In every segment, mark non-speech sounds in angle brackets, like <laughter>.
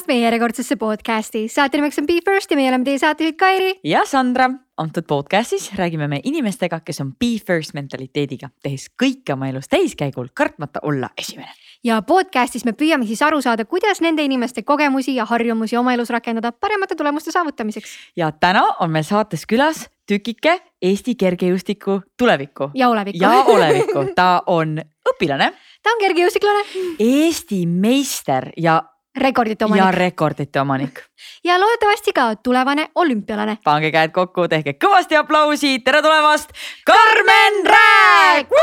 tulemast meie järjekordsesse podcasti. saate nimeks on Be First ja meie oleme teie saatejuhid Kairi. ja Sandra. antud podcastis räägime me inimestega, kes on Be First mentaliteediga, tehes kõike oma elus täiskäigul, kartmata olla esimene. ja podcastis me püüame siis aru saada, kuidas nende inimeste kogemusi ja harjumusi oma elus rakendada paremate tulemuste saavutamiseks. ja täna on meil saates külas tükike Eesti kergejõustiku tulevikku. ja olevikku. ja olevikku, ta on õpilane. ta on kergejõustiklane. Eesti meister ja rekordite omanik. ja rekordite omanik. ja loodetavasti ka tulevane olümpialane. pange käed kokku, tehke kõvasti aplausi, tere tulemast, Karmen Rääk.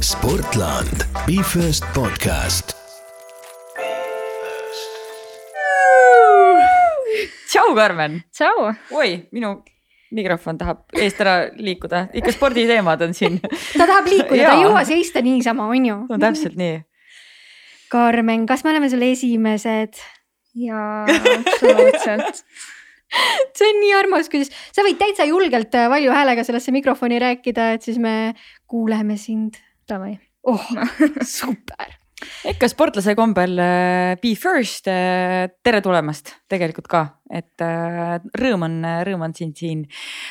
Sportland, Be First podcast. tšau, Karmen. tšau. oi, minu mikrofon tahab eest ära liikuda, ikka sporditeemad on siin. ta tahab liikuda, ta ei jõua seista niisama, on ju. no täpselt nii Karmen, kas me oleme sul esimesed? jaa, <laughs> absoluutselt see on nii armas, kuidas sa võid täitsa julgelt äh, valju häälega sellesse mikrofoni rääkida, et siis me kuuleme sind. Davai. oh, <laughs> super. ikka sportlase kombel äh, be first, äh, tere tulemast tegelikult ka, et rõõm on, rõõm on sind siin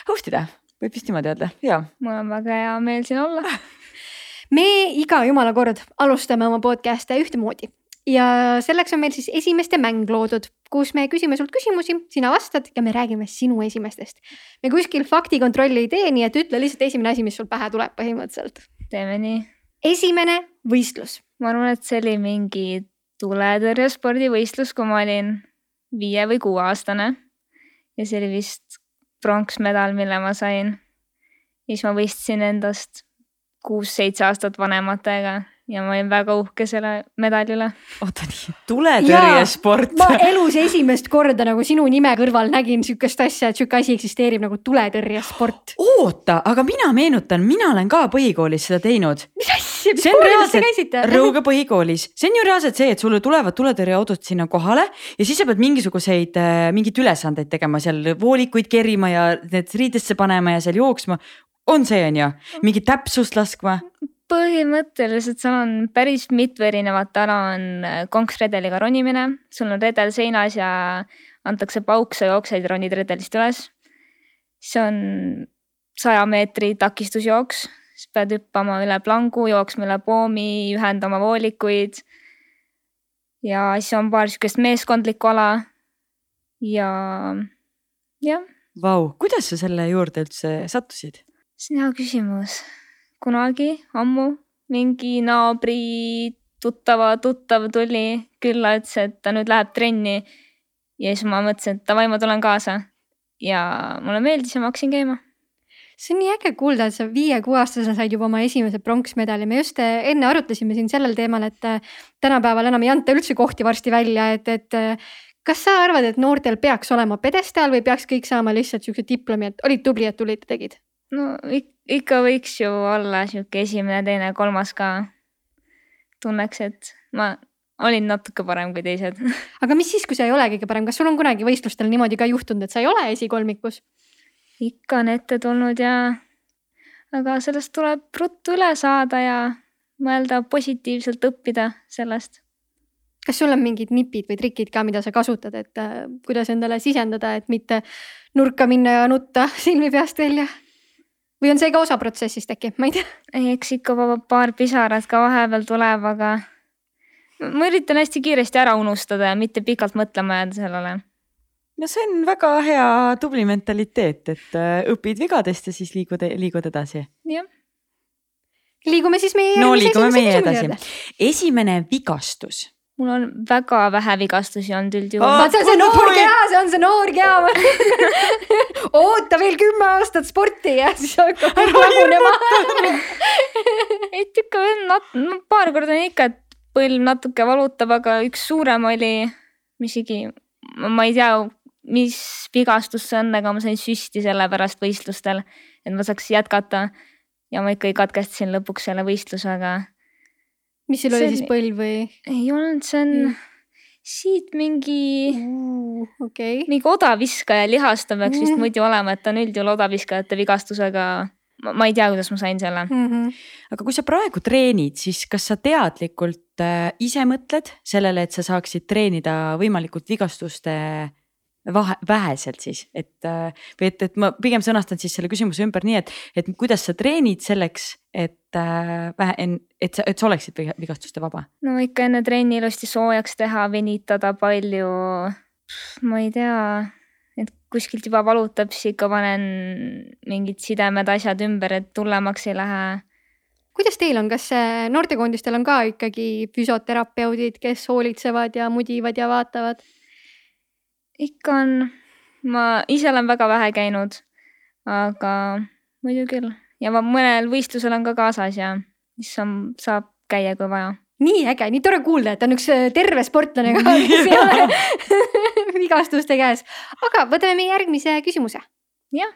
host ida, võib vist niimoodi öelda, ja. mul on väga hea meel siin olla <laughs> me iga jumala kord alustame oma podcast'e ühtemoodi ja selleks on meil siis esimeste mäng loodud, kus me küsime sult küsimusi, sina vastad ja me räägime sinu esimestest. me kuskil faktikontrolli ei tee, nii et ütle lihtsalt esimene asi, mis sul pähe tuleb põhimõtteliselt. teeme nii. esimene võistlus. ma arvan, et see oli mingi tuletõrjespordivõistlus, kui ma olin viie või kuueaastane. ja see oli vist pronksmedal, mille ma sain. ja siis ma võistlesin endast kuus-seitse aastat vanematega ja ma olin väga uhke selle medali üle. oota nii, tuletõrjesport. ma elus esimest korda nagu sinu nime kõrval nägin sihukest asja, et sihuke asi eksisteerib nagu tuletõrjesport. oota, aga mina meenutan, mina olen ka põhikoolis seda teinud. mis asja, mis koolis te käisite? Rõuge põhikoolis, see on ju reaalselt see, et sulle tulevad tuletõrjeautod sinna kohale ja siis sa pead mingisuguseid, äh, mingeid ülesandeid tegema seal, voolikuid kerima ja need riidesse panema ja seal jooksma on see, on ju, mingit täpsust laskma? põhimõtteliselt seal on päris mitu erinevat ala, on äh, konksredeliga ronimine, sul on redel seinas ja antakse pauk, sa jooksed, ronid redelist üles. siis on saja meetri takistusjooks, siis pead hüppama üle plangu, jooksma üle poomi, ühendama voolikuid. ja siis on paar sihukest meeskondlikku ala. ja, jah. Vau, kuidas sa selle juurde üldse sattusid? See on hea küsimus. kunagi ammu mingi naabri tuttava tuttav tuli külla, ütles, et ta nüüd läheb trenni. ja siis ma mõtlesin, et davai, ma tulen kaasa. ja mulle meeldis ja ma hakkasin käima see on nii äge kuulda, et sa viie-kuueaastasena said juba oma esimese pronksmedali, me just äh, enne arutlesime siin sellel teemal, et äh, tänapäeval enam ei anta üldse kohti varsti välja, et, et äh, kas sa arvad, et noortel peaks olema pjedestaal või peaks kõik saama lihtsalt siukse diplomi, et olid tubli, et tulid ja tegid? No ikka võiks ju olla sihuke esimene, teine, kolmas ka. tunneks, et ma olin natuke parem kui teised. <laughs> aga mis siis, kui sa ei ole kõige parem, kas sul on kunagi võistlustel niimoodi ka juhtunud, et sa ei ole esikolmikus? ikka on ette tulnud ja, aga sellest tuleb ruttu üle saada ja mõelda positiivselt õppida sellest. kas sul on mingid nipid või trikid ka, mida sa kasutad, et äh, kuidas endale sisendada, et mitte nurka minna ja nutta <laughs> silmi peast välja? Või on see ka osa protsessist äkki, ma ei tea. eks ikka paar pisarat ka vahepeal tuleb, aga ma üritan hästi kiiresti ära unustada ja mitte pikalt mõtlema jääda sellele. no see on väga hea tubli mentaliteet, et äh, õpid vigadest ja siis liigud, liigud edasi. jah. liigume siis meie. no liigume meie edasi. esimene vigastus mul on väga vähe vigastusi olnud üldjuhul oh,. see on see noor keha, see <laughs> on see noor keha oota veel kümme aastat sporti ja siis hakkab lagunema et ikka veel nat-, no paar korda on ikka, et põlv natuke valutab, aga üks suurem oli, mis isegi, ma ei tea, mis vigastus see on, aga ma sain süsti selle pärast võistlustel, et ma saaks jätkata. ja ma ikkagi katkestasin lõpuks selle võistluse, aga mis sul oli siis põlv või? ei olnud, see on mm. siit mingi uh,, okay. mingi odaviskaja lihast ta peaks mm. vist muidu olema, et ta on üldjuhul odaviskajate vigastusega ma ei tea, kuidas ma sain selle mm. -hmm. aga kui sa praegu treenid, siis kas sa teadlikult äh, ise mõtled sellele, et sa saaksid treenida võimalikult vigastuste vahe, väheselt siis, et äh, või et, et ma pigem sõnastan siis selle küsimuse ümber nii, et, et kuidas sa treenid selleks, et äh, vähe, et sa, et sa oleksid vigastuste vaba? no ikka enne trenni ilusti soojaks teha, venitada palju. ma ei tea kuskilt juba valutab, siis ikka panen mingid sidemed, asjad ümber, et hullemaks ei lähe. kuidas teil on, kas noortekoondistel on ka ikkagi füsioterapeudid, kes hoolitsevad ja mudivad ja vaatavad? Ikka on, ma ise olen väga vähe käinud, aga muidu küll ja ma mõnel võistlusel on ka kaasas ja siis on, saab käia, kui vaja nii äge, nii tore kuulda, et on üks äh, terve sportlane ka, kes ei ole vigastuste käes. aga võtame meie järgmise küsimuse. jah.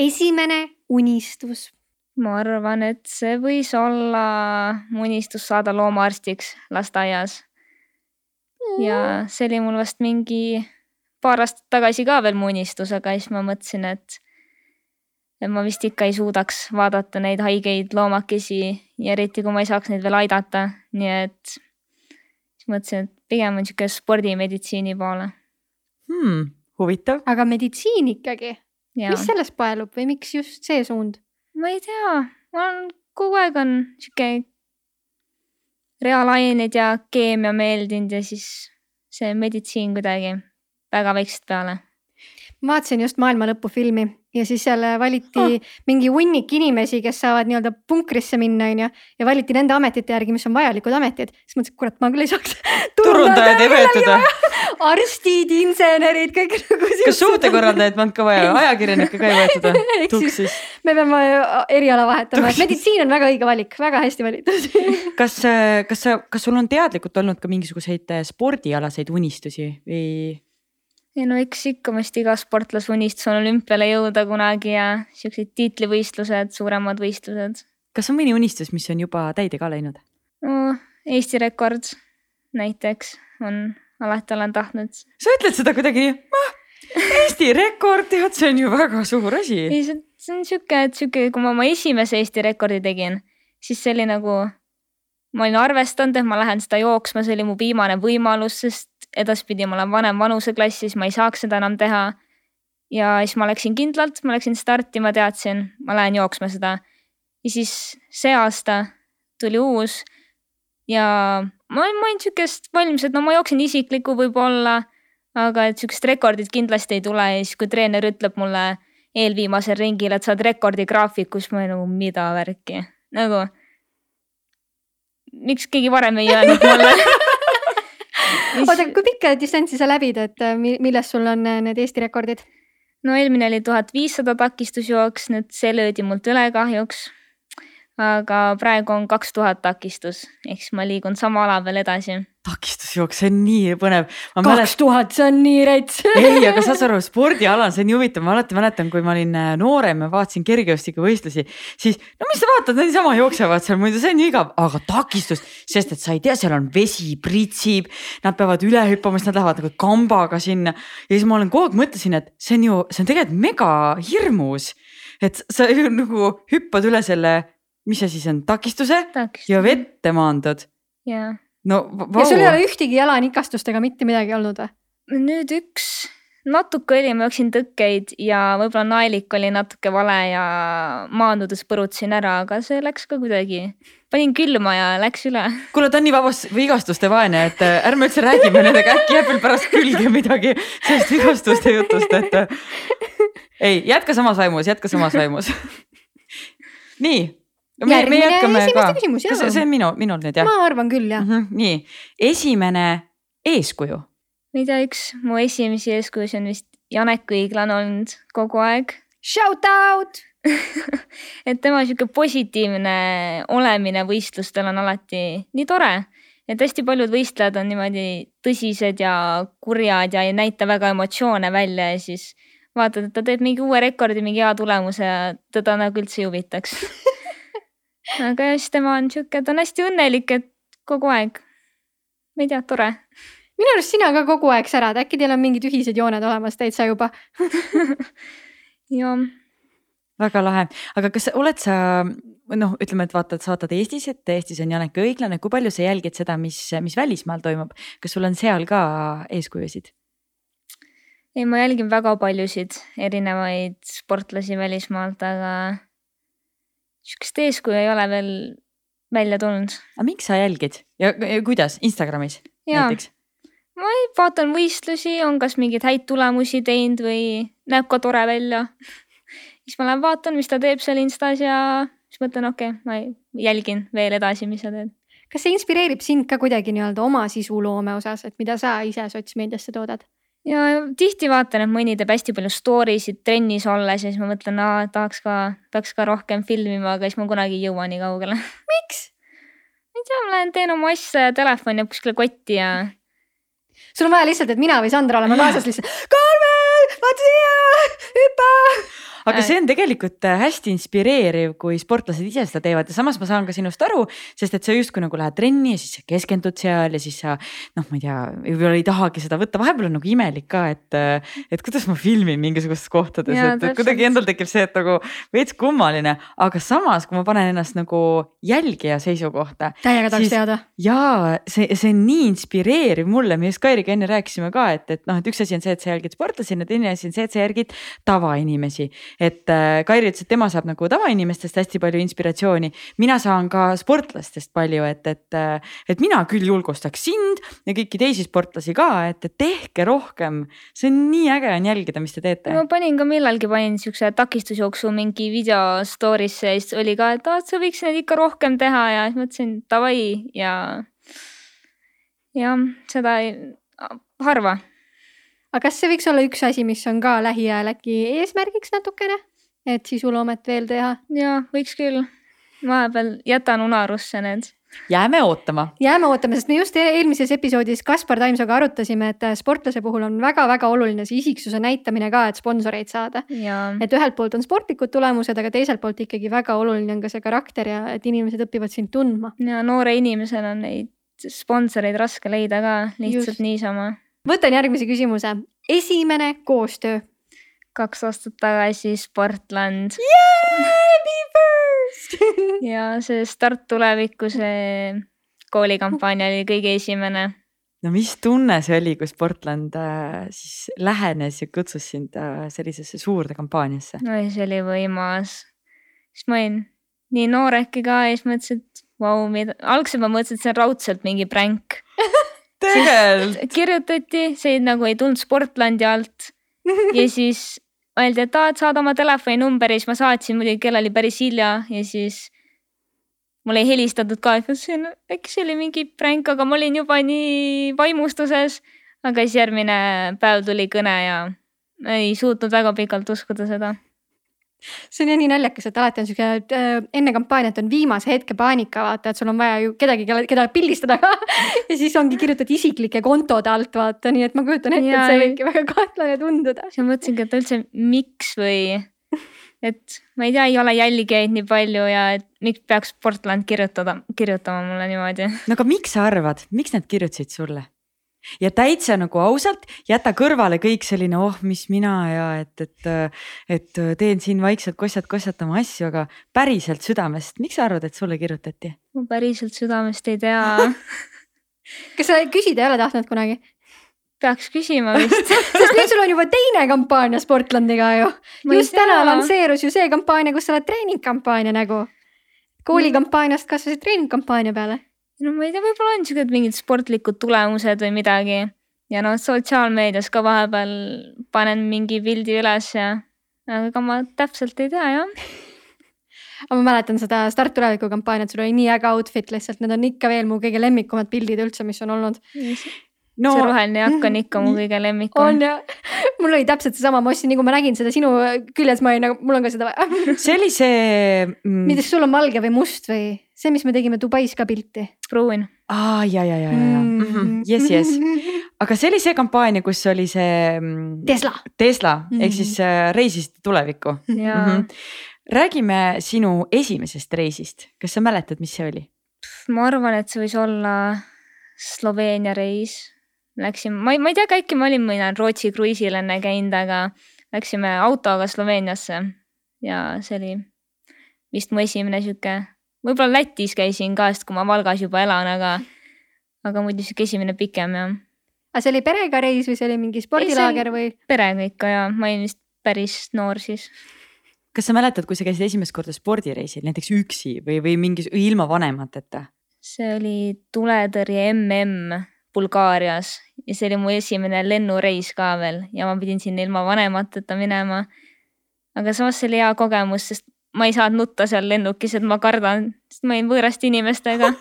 esimene unistus. ma arvan, et see võis olla mu unistus saada loomaarstiks lasteaias. ja see oli mul vast mingi paar aastat tagasi ka veel mu unistus, aga siis ma mõtlesin, et et ma vist ikka ei suudaks vaadata neid haigeid loomakesi ja eriti kui ma ei saaks neid veel aidata, nii et siis mõtlesin, et pigem on sihuke spordimeditsiini poole hmm,. huvitav. aga meditsiin ikkagi, mis sellest paelub või miks just see suund? ma ei tea, ma olen kogu aeg on sihuke reaalained ja keemia meeldinud ja siis see meditsiin kuidagi väga väiksest peale. ma vaatasin just maailma lõpu filmi ja siis seal valiti oh. mingi hunnik inimesi, kes saavad nii-öelda punkrisse minna, onju. ja valiti nende ametite järgi, mis on vajalikud ametid. siis mõtlesin, et kurat, ma küll ei saaks. <laughs> turundajad ei võetud või? arstid, insenerid, kõik <laughs> nagu. kas suhtekorraldajad polnud ka vaja, ajakirjanikke ka ei võetud või? <laughs> tuksis. me peame eriala vahetama, et meditsiin on väga õige valik, väga hästi valitud kas, kas sa, kas sul on teadlikult olnud ka mingisuguseid spordialaseid unistusi või? Ei no eks ikka vist iga sportlase unistus on olümpiale jõuda kunagi ja siuksed tiitlivõistlused, suuremad võistlused. kas on mõni unistus, mis on juba täide ka läinud? no Eesti rekord näiteks on, alati olen tahtnud. sa ütled seda kuidagi nii Eesti rekord, tead, see on ju väga suur asi. ei, see on sihuke, et sihuke, kui ma oma esimese Eesti rekordi tegin, siis see oli nagu, ma olin arvestanud, et ma lähen seda jooksma, see oli mu viimane võimalus, sest edaspidi ma olen vanem vanuseklassis, ma ei saaks seda enam teha. ja siis ma läksin kindlalt, ma läksin starti, ma teadsin, ma lähen jooksma seda. ja siis see aasta tuli uus ja ma olin, ma olin sihukest valmis, et no ma jooksen isiklikku võib-olla, aga et sihukest rekordit kindlasti ei tule ja siis, kui treener ütleb mulle eelviimasel ringil, et sa oled rekordigraafikus, ma olin nagu mida värki, nagu miks keegi varem ei öelnud mulle <laughs> oota, kui pikka distantsi sa läbid, et äh, milles sul on äh, need Eesti rekordid? no eelmine oli tuhat viissada takistusjooks, nüüd see löödi mult üle kahjuks. Aga praegu on kaks tuhat takistus, ehk siis ma liigun sama ala peal edasi. Takistusjooks, see on nii põnev. kaks tuhat, see on nii rets. Ei, aga saad sa aru, spordialal see on nii huvitav, ma alati mäletan, kui ma olin äh, noorem ja vaatasin kergejõustikuvõistlusi, siis no mis sa vaatad, nad niisama jooksevad seal muidu, see on ju igav, aga takistus, sest et sa ei tea, seal on vesi pritsib, nad peavad üle hüppama, siis nad lähevad nagu kambaga sinna. Ja siis ma olen kogu aeg mõtlesin, et see on ju, see on tegelikult mega hirmus. et sa ju nagu hüppad üle selle, mis see siis on, takistuse Takistus. ja vette maandud. jaa no vau. ja sul ei ole ühtegi jalanikastust ega mitte midagi olnud või? nüüd üks, natuke oli, ma jooksin tõkkeid ja võib-olla naelik oli natuke vale ja maandudes põrutasin ära, aga see läks ka kuidagi, panin külma ja läks üle. kuule, ta on nii vabas vigastuste vaene, et äh, ärme üldse räägime nendega, äkki jääb veel pärast külge midagi sellest vigastuste jutust, et äh, ei, jätka samas vaimus, jätka samas vaimus nii me, me jätkame ka. kas see on minu, minul nüüd jah? ma arvan küll jah mm. -hmm, nii, esimene eeskuju. ma ei tea, üks mu esimesi eeskujusid on vist Janek Õiglan olnud kogu aeg. Shout out <laughs> et tema sihuke positiivne olemine võistlustel on alati nii tore, et hästi paljud võistlejad on niimoodi tõsised ja kurjad ja ei näita väga emotsioone välja ja siis vaatad, et ta teeb mingi uue rekordi, mingi hea tulemuse ja teda nagu üldse ei huvitaks <laughs> aga siis tema on sihuke, ta on hästi õnnelik, et kogu aeg. ma ei tea, tore. minu arust sina ka kogu aeg särad, äkki teil on mingid ühised jooned olemas täitsa juba <laughs> jah. väga lahe, aga kas oled sa noh, ütleme, et vaatad, sa vaatad Eestis, et Eestis on Janek õiglane, kui palju sa jälgid seda, mis, mis välismaal toimub, kas sul on seal ka eeskujusid? ei, ma jälgin väga paljusid erinevaid sportlasi välismaalt, aga sihukest eeskuju ei ole veel välja tulnud. aga miks sa jälgid ja, ja kuidas Instagramis Jaa. näiteks? ma ei, vaatan võistlusi, on kas mingeid häid tulemusi teinud või näeb ka tore välja. siis ma lähen vaatan, mis ta teeb seal Instas ja siis mõtlen, okei okay,, ma jälgin veel edasi, mis sa teed. kas see inspireerib sind ka kuidagi nii-öelda oma sisuloome osas, et mida sa ise sotsmeediasse toodad? Ja tihti vaatan, et mõni teeb hästi palju story sid trennis olles ja siis ma mõtlen, tahaks ka, peaks ka rohkem filmima, aga siis ma kunagi ei jõua nii kaugele. <laughs> miks? ma ei tea, ma lähen teen oma asja ja telefon jääb kuskile kotti ja sul on vaja lihtsalt, et mina või Sandra oleme <laughs> kaasas lihtsalt. Karmen, vaata siia, hüppa. Aga see on tegelikult äh, hästi inspireeriv, kui sportlased ise seda teevad ja samas ma saan ka sinust aru, sest et sa justkui nagu lähed trenni ja siis sa keskendud seal ja siis sa noh, ma ei tea, võib-olla ei tahagi seda võtta, vahepeal on nagu imelik ka, et, et kuidas ma filmin mingisugustes kohtades, et täpselt. kuidagi endal tekib see, et nagu veits kummaline, aga samas, kui ma panen ennast nagu jälgija seisukohta. täiega tahaks teada. jaa, see, see on nii inspireeriv mulle, me just Kairiga enne rääkisime ka, et, et noh, et üks asi on see, et sa jälgid sportlasi ja teine asi on see, et sa jälgid tavainimesi. Et äh, Kairi ütles, et tema saab nagu tavainimestest hästi palju inspiratsiooni, mina saan ka sportlastest palju, et, et, äh, et mina küll julgustaks sind ja kõiki teisi sportlasi ka, et, tehke rohkem. see on nii äge on jälgida, mis te teete. ma panin ka millalgi panin siukse takistusjooksu mingi video story'sse ja siis oli ka, et aa, et sa võiks neid ikka rohkem teha ja siis mõtlesin davai ja. jah, seda ei, harva. Aga kas see võiks olla üks asi, mis on ka lähiajal äkki eesmärgiks natukene, et sisuloomet veel teha? ja võiks küll. vahepeal jätan unarusse need. jääme ootama. jääme ootama, sest me just e- eelmises episoodis Kaspar Taimsoga arutasime, et sportlase puhul on väga-väga oluline see isiksuse näitamine ka, et sponsoreid saada. ja et ühelt poolt on sportlikud tulemused, aga teiselt poolt ikkagi väga oluline on ka see karakter ja et inimesed õpivad sind tundma. ja noore inimesena on neid sponsoreid raske leida ka lihtsalt. Just. niisama. Võtan järgmise küsimuse. esimene koostöö. kaks aastat tagasi Sportland Be first <laughs> ja see Start tulevikku, see koolikampaania oli kõige esimene. no mis tunne see oli, kui Sportland äh, siis lähenes ja kutsus sind äh, sellisesse suurde kampaaniasse? no see oli võimas. siis ma olin nii nooreke ka ja siis mõtlesin, et vau, mida, algselt ma mõtlesin, et see on raudselt mingi pränk. Tegelikult kirjutati, see nagu ei tulnud Sportlandi alt ja <laughs> siis öeldi, et aa, et saada oma telefoninumbri, siis ma saatsin, muidugi kell oli päris hilja ja siis mulle ei helistatud ka, et on, äkki see oli mingi pränk, aga ma olin juba nii vaimustuses. aga siis järgmine päev tuli kõne ja ei suutnud väga pikalt uskuda seda. See on jah nii naljakas, et alati on siuke äh, enne kampaaniat on viimase hetke paanika, vaata, et sul on vaja ju kedagi, keda pildistada ka <laughs> ja siis ongi kirjutatud isiklike kontode alt, vaata, nii et ma kujutan ette, et see võibki väga kahtlane tunduda. siis ma mõtlesingi, et üldse miks või, et ma ei tea, ei ole jälgijaid nii palju ja et miks peaks Portland kirjutada, kirjutama mulle niimoodi. no aga miks sa arvad, miks nad kirjutasid sulle? Ja täitsa nagu ausalt jäta kõrvale kõik selline, oh, mis mina ja et, et, et teen siin vaikselt kossat-kossat oma asju, aga päriselt südamest, miks sa arvad, et sulle kirjutati? ma päriselt südamest ei tea. <laughs> kas sa küsida ei ole tahtnud kunagi? peaks küsima vist. <laughs> sest nüüd sul on juba teine kampaania Sportlandiga ju. Just täna lansseerus ju see kampaania, kus sa oled treeningkampaania nägu. koolikampaaniast kasvasid treeningkampaania peale. No ma ei tea, võib-olla on siuksed mingid sportlikud tulemused või midagi. ja noh, sotsiaalmeedias ka vahepeal panen mingi pildi üles ja, aga ega ma täpselt ei tea jah. <laughs> aga ma mäletan seda Start tuleviku kampaaniat, sul oli nii äge outfit lihtsalt, need on ikka veel mu kõige lemmikumad pildid üldse, mis on olnud. no see roheline jakk on ikka mu kõige lemmikum. on ja <laughs> mul oli täpselt seesama, ma ostsin, nii kui ma nägin seda sinu küljes, ma olin nagu, mul on ka seda vaja. see oli see mm, kas sul on valge või must või see, mis me tegime Dubais ka pilti. pruun. aa ja, ja, ja, ja, ja mm -hmm. yes, yes, aga see oli see kampaania, kus oli see mm, Tesla. Tesla mm -hmm. ehk siis äh, reisisite tulevikku mm. -hmm. räägime sinu esimesest reisist, kas sa mäletad, mis see oli? ma arvan, et see võis olla Sloveenia reis. Läksime, ma ei, ma ei tea, äkki ma olin mõnel Rootsi kruiisil enne käinud, aga läksime autoga Sloveeniasse ja see oli vist mu esimene sihuke, võib-olla Lätis käisin ka, sest kui ma Valgas juba elan, aga, aga muidu sihuke esimene pikem jah. aga see oli perega reis või see oli mingi spordilaager või? perega ikka ja ma olin vist päris noor siis. kas sa mäletad, kui sa käisid esimest korda spordireisil näiteks üksi või, või mingi ilma vanemateta? see oli tuletõrje mm Bulgaarias ja see oli mu esimene lennureis ka veel ja ma pidin sinna ilma vanemateta minema. aga samas see oli hea kogemus, sest ma ei saanud nutta seal lennukis, et ma kardan, sest ma olin võõraste inimestega <laughs>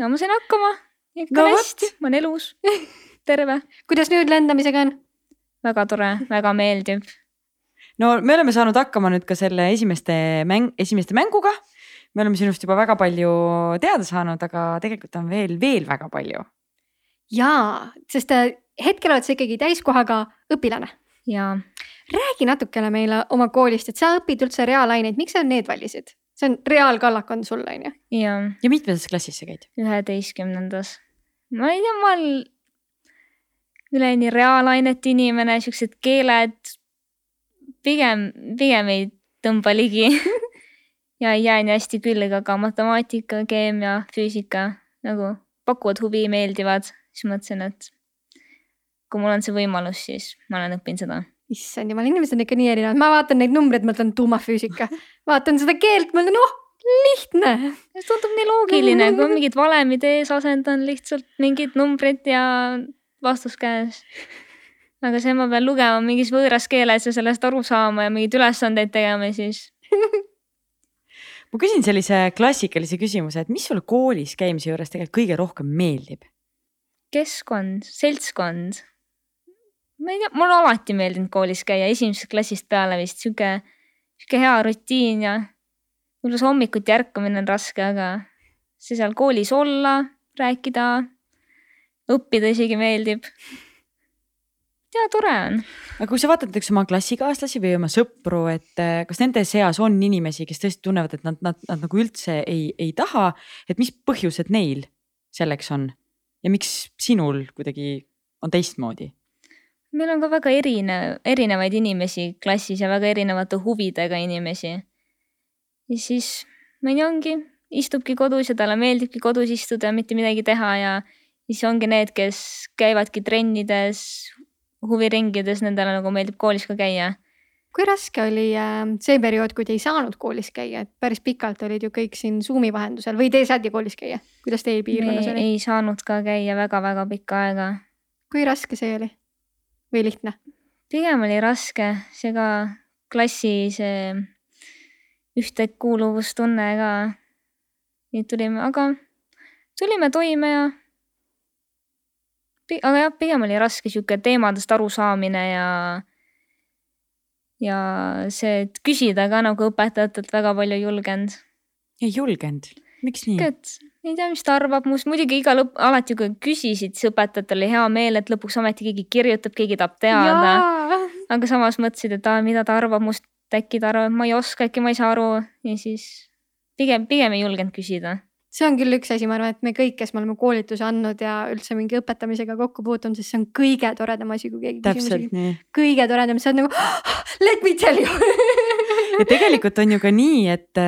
no ma sain hakkama, ikka no, hästi, ma olen elus, terve. kuidas nüüd lendamisega on? väga tore, väga meeldib. no me oleme saanud hakkama nüüd ka selle esimeste mäng, esimeste mänguga me oleme sinust juba väga palju teada saanud, aga tegelikult on veel, veel väga palju. jaa, sest äh, hetkel oled sa ikkagi täiskohaga õpilane. jaa. Räägi natukene meile oma koolist, et sa õpid üldse reaalaineid, miks sa need valisid? see on reaalkallak on sul on ju? jaa. ja mitmendas klassis sa käid? üheteistkümnendas. ma ei tea, ma olen üleni reaalainete inimene, siuksed keeled pigem, pigem ei tõmba ligi <laughs> ja ei jää nii hästi külge, aga matemaatika, keemia, füüsika nagu pakuvad huvi, meeldivad, siis mõtlesin, et kui mul on see võimalus, siis ma olen õppinud seda. Issand jumal, inimesed on ikka nii erinevad, ma vaatan neid numbreid, mõtlen tuumafüüsika, vaatan seda keelt, mõtlen, oh lihtne. tundub nii loogiline, kui on mingid valemid ees, asendan lihtsalt mingid numbrid ja vastus käes. aga see ma pean lugema mingis võõras keeles ja sellest aru saama ja mingeid ülesandeid tegema, siis <laughs> ma küsin sellise klassikalise küsimuse, et mis sulle koolis käimise juures tegelikult kõige rohkem meeldib? keskkond, seltskond. Ma ei tea, mulle alati meeldinud koolis käia, esimesest klassist peale vist sihuke, sihuke hea rutiin ja võib-olla see hommikuti ärkamine on raske, aga see seal koolis olla, rääkida, õppida isegi meeldib ja tore on. aga kui sa vaatad näiteks oma klassikaaslasi või oma sõpru, et eh, kas nende seas on inimesi, kes tõesti tunnevad, et nad, nad, nad nagu üldse ei, ei taha, et mis põhjused neil selleks on ja miks sinul kuidagi on teistmoodi? Meil on ka väga erinev, erinevaid inimesi klassis ja väga erinevate huvidega inimesi. ja siis mõni ongi, istubki kodus ja talle meeldibki kodus istuda ja mitte midagi teha ja siis ongi need, kes käivadki trennides, huviringides nendele nagu meeldib koolis ka käia. kui raske oli äh, see periood, kui te ei saanud koolis käia, et päris pikalt olid ju kõik siin Zoom'i vahendusel või te saite koolis käia, kuidas teie piirkonnas oli? ei saanud ka käia väga-väga pikka aega. kui raske see oli või lihtne? pigem oli raske, see ka klassi see ühtekuuluvustunne ka. nii tulime, aga tulime toime ja aga jah, pigem oli raske sihuke teemadest arusaamine ja, ja see, et küsida ka nagu õpetajatelt väga palju ei julgenud. ei julgenud, miks nii? Ei tea, mis ta arvab must, muidugi iga lõpp, alati kui küsisid, siis õpetajatel oli hea meel, et lõpuks ometi keegi kirjutab, keegi tahab teada. aga samas mõtlesid, et aa, mida ta arvab must, äkki ta arvab, et ma ei oska, äkki ma ei saa aru. Ja siis pigem, pigem ei julgenud küsida. See on küll üks asi, ma arvan, et me kõik, kes me oleme koolituse andnud ja üldse mingi õpetamisega kokku puutunud, siis see on kõige toredam asi, kui keegi täpselt nii. kõige toredam, sa oled nagu ah, let me tell you <laughs> ja tegelikult on ju ka nii, et,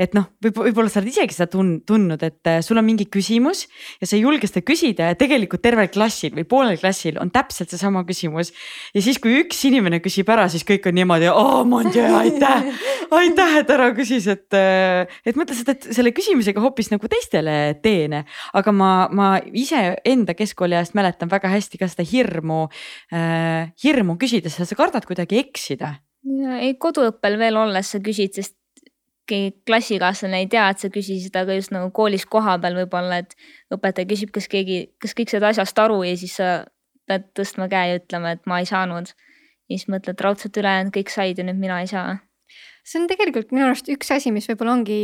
et noh, võib, võib-olla sa oled isegi seda tun-, tundnud, et sul on mingi küsimus ja sa ei julge seda küsida ja tegelikult tervel klassil või poolel klassil on täpselt seesama küsimus. ja siis, kui üks inimene küsib ära, siis kõik on niimoodi, aa, Mondje, aitäh, aitäh, et ära küsis, et, et mõtle seda, et selle küsimusega hoopis nagu teistele teene. aga ma, ma iseenda keskkooli ajast mäletan väga hästi ka seda hirmu äh,, hirmu küsida, sest sa kardad kuidagi eksida ei, koduõppel veel olles sa küsid, sest keegi klassikaaslane ei tea, et sa küsisid, aga just nagu koolis kohapeal võib-olla, et õpetaja küsib, kas keegi, kas kõik said asjast aru ja siis sa pead tõstma käe ja ütlema, et ma ei saanud. ja siis mõtled raudselt ülejäänud kõik said ja nüüd mina ei saa. see on tegelikult minu arust üks asi, mis võib-olla ongi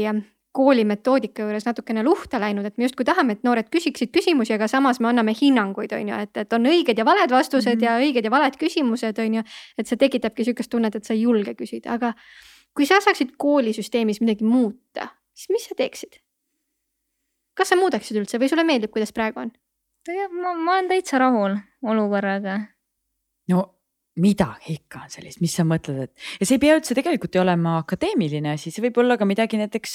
kooli metoodika juures natukene luhta läinud, et me justkui tahame, et noored küsiksid küsimusi, aga samas me anname hinnanguid, on ju, et, et on õiged ja valed vastused mm -hmm. ja õiged ja valed küsimused, on ju. et see tekitabki sihukest tunnet, et sa ei julge küsida, aga kui sa saaksid koolisüsteemis midagi muuta, siis mis sa teeksid? kas sa muudaksid üldse või sulle meeldib, kuidas praegu on? tegelikult ma, ma olen täitsa rahul olukorraga. no midagi ikka on sellist, mis sa mõtled, et ja see ei pea üldse tegelikult ju olema akadeemiline asi, see võib olla ka midagi näiteks,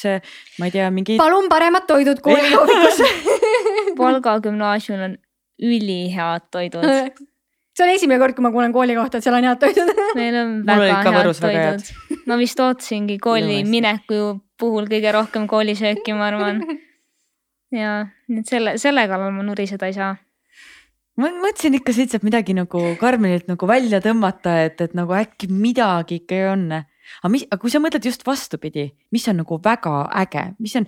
ma ei tea, mingi. palun paremad toidud kooli hommikusse Valga <laughs> gümnaasiumil on ülihead toidud. <laughs> see on esimene kord, kui ma kuulen kooli kohta, et seal on head toidud <laughs> meil on väga head toidud. ma vist ootasingi kooli mineku puhul kõige rohkem koolisööki, ma arvan. ja nii et selle, selle kallal ma nuriseda ei saa. Ma mõtlesin ikka siit saab midagi nagu Karmenilt nagu välja tõmmata, et, et nagu äkki midagi ikka on. aga mis, aga kui sa mõtled just vastupidi, mis on nagu väga äge, mis on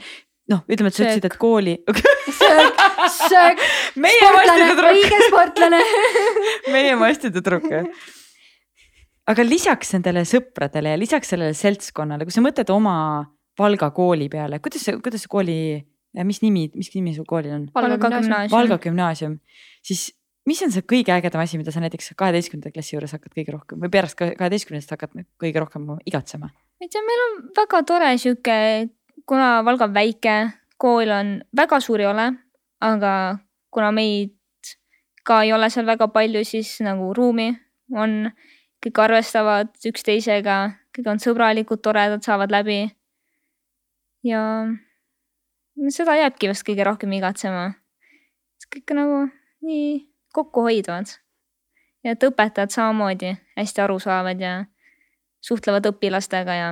noh, ütleme, et sa ütlesid, et kooli <laughs> söök, söök, meie sportlane õige sportlane <laughs> meie masti tüdruk jah. aga lisaks nendele sõpradele ja lisaks sellele seltskonnale, kui sa mõtled oma Valga kooli peale, kuidas see, kuidas see kooli, mis nimi, mis nimi su koolil on? Valga gümnaasium. Valga gümnaasium, siis mis on see kõige ägedam asi, mida sa näiteks kaheteistkümnenda klassi juures hakkad kõige rohkem või pärast kaheteistkümnendast hakkad kõige rohkem igatsema? ma ei tea, meil on väga tore sihuke, kuna Valga on väike, kool on väga suur ei ole, aga kuna meid ka ei ole seal väga palju, siis nagu ruumi on, kõik arvestavad üksteisega, kõik on sõbralikud, toredad, saavad läbi. ja seda jääbki vast kõige rohkem igatsema. kõik nagu nii kokkuhoidvad ja et õpetajad samamoodi hästi aru saavad ja suhtlevad õpilastega ja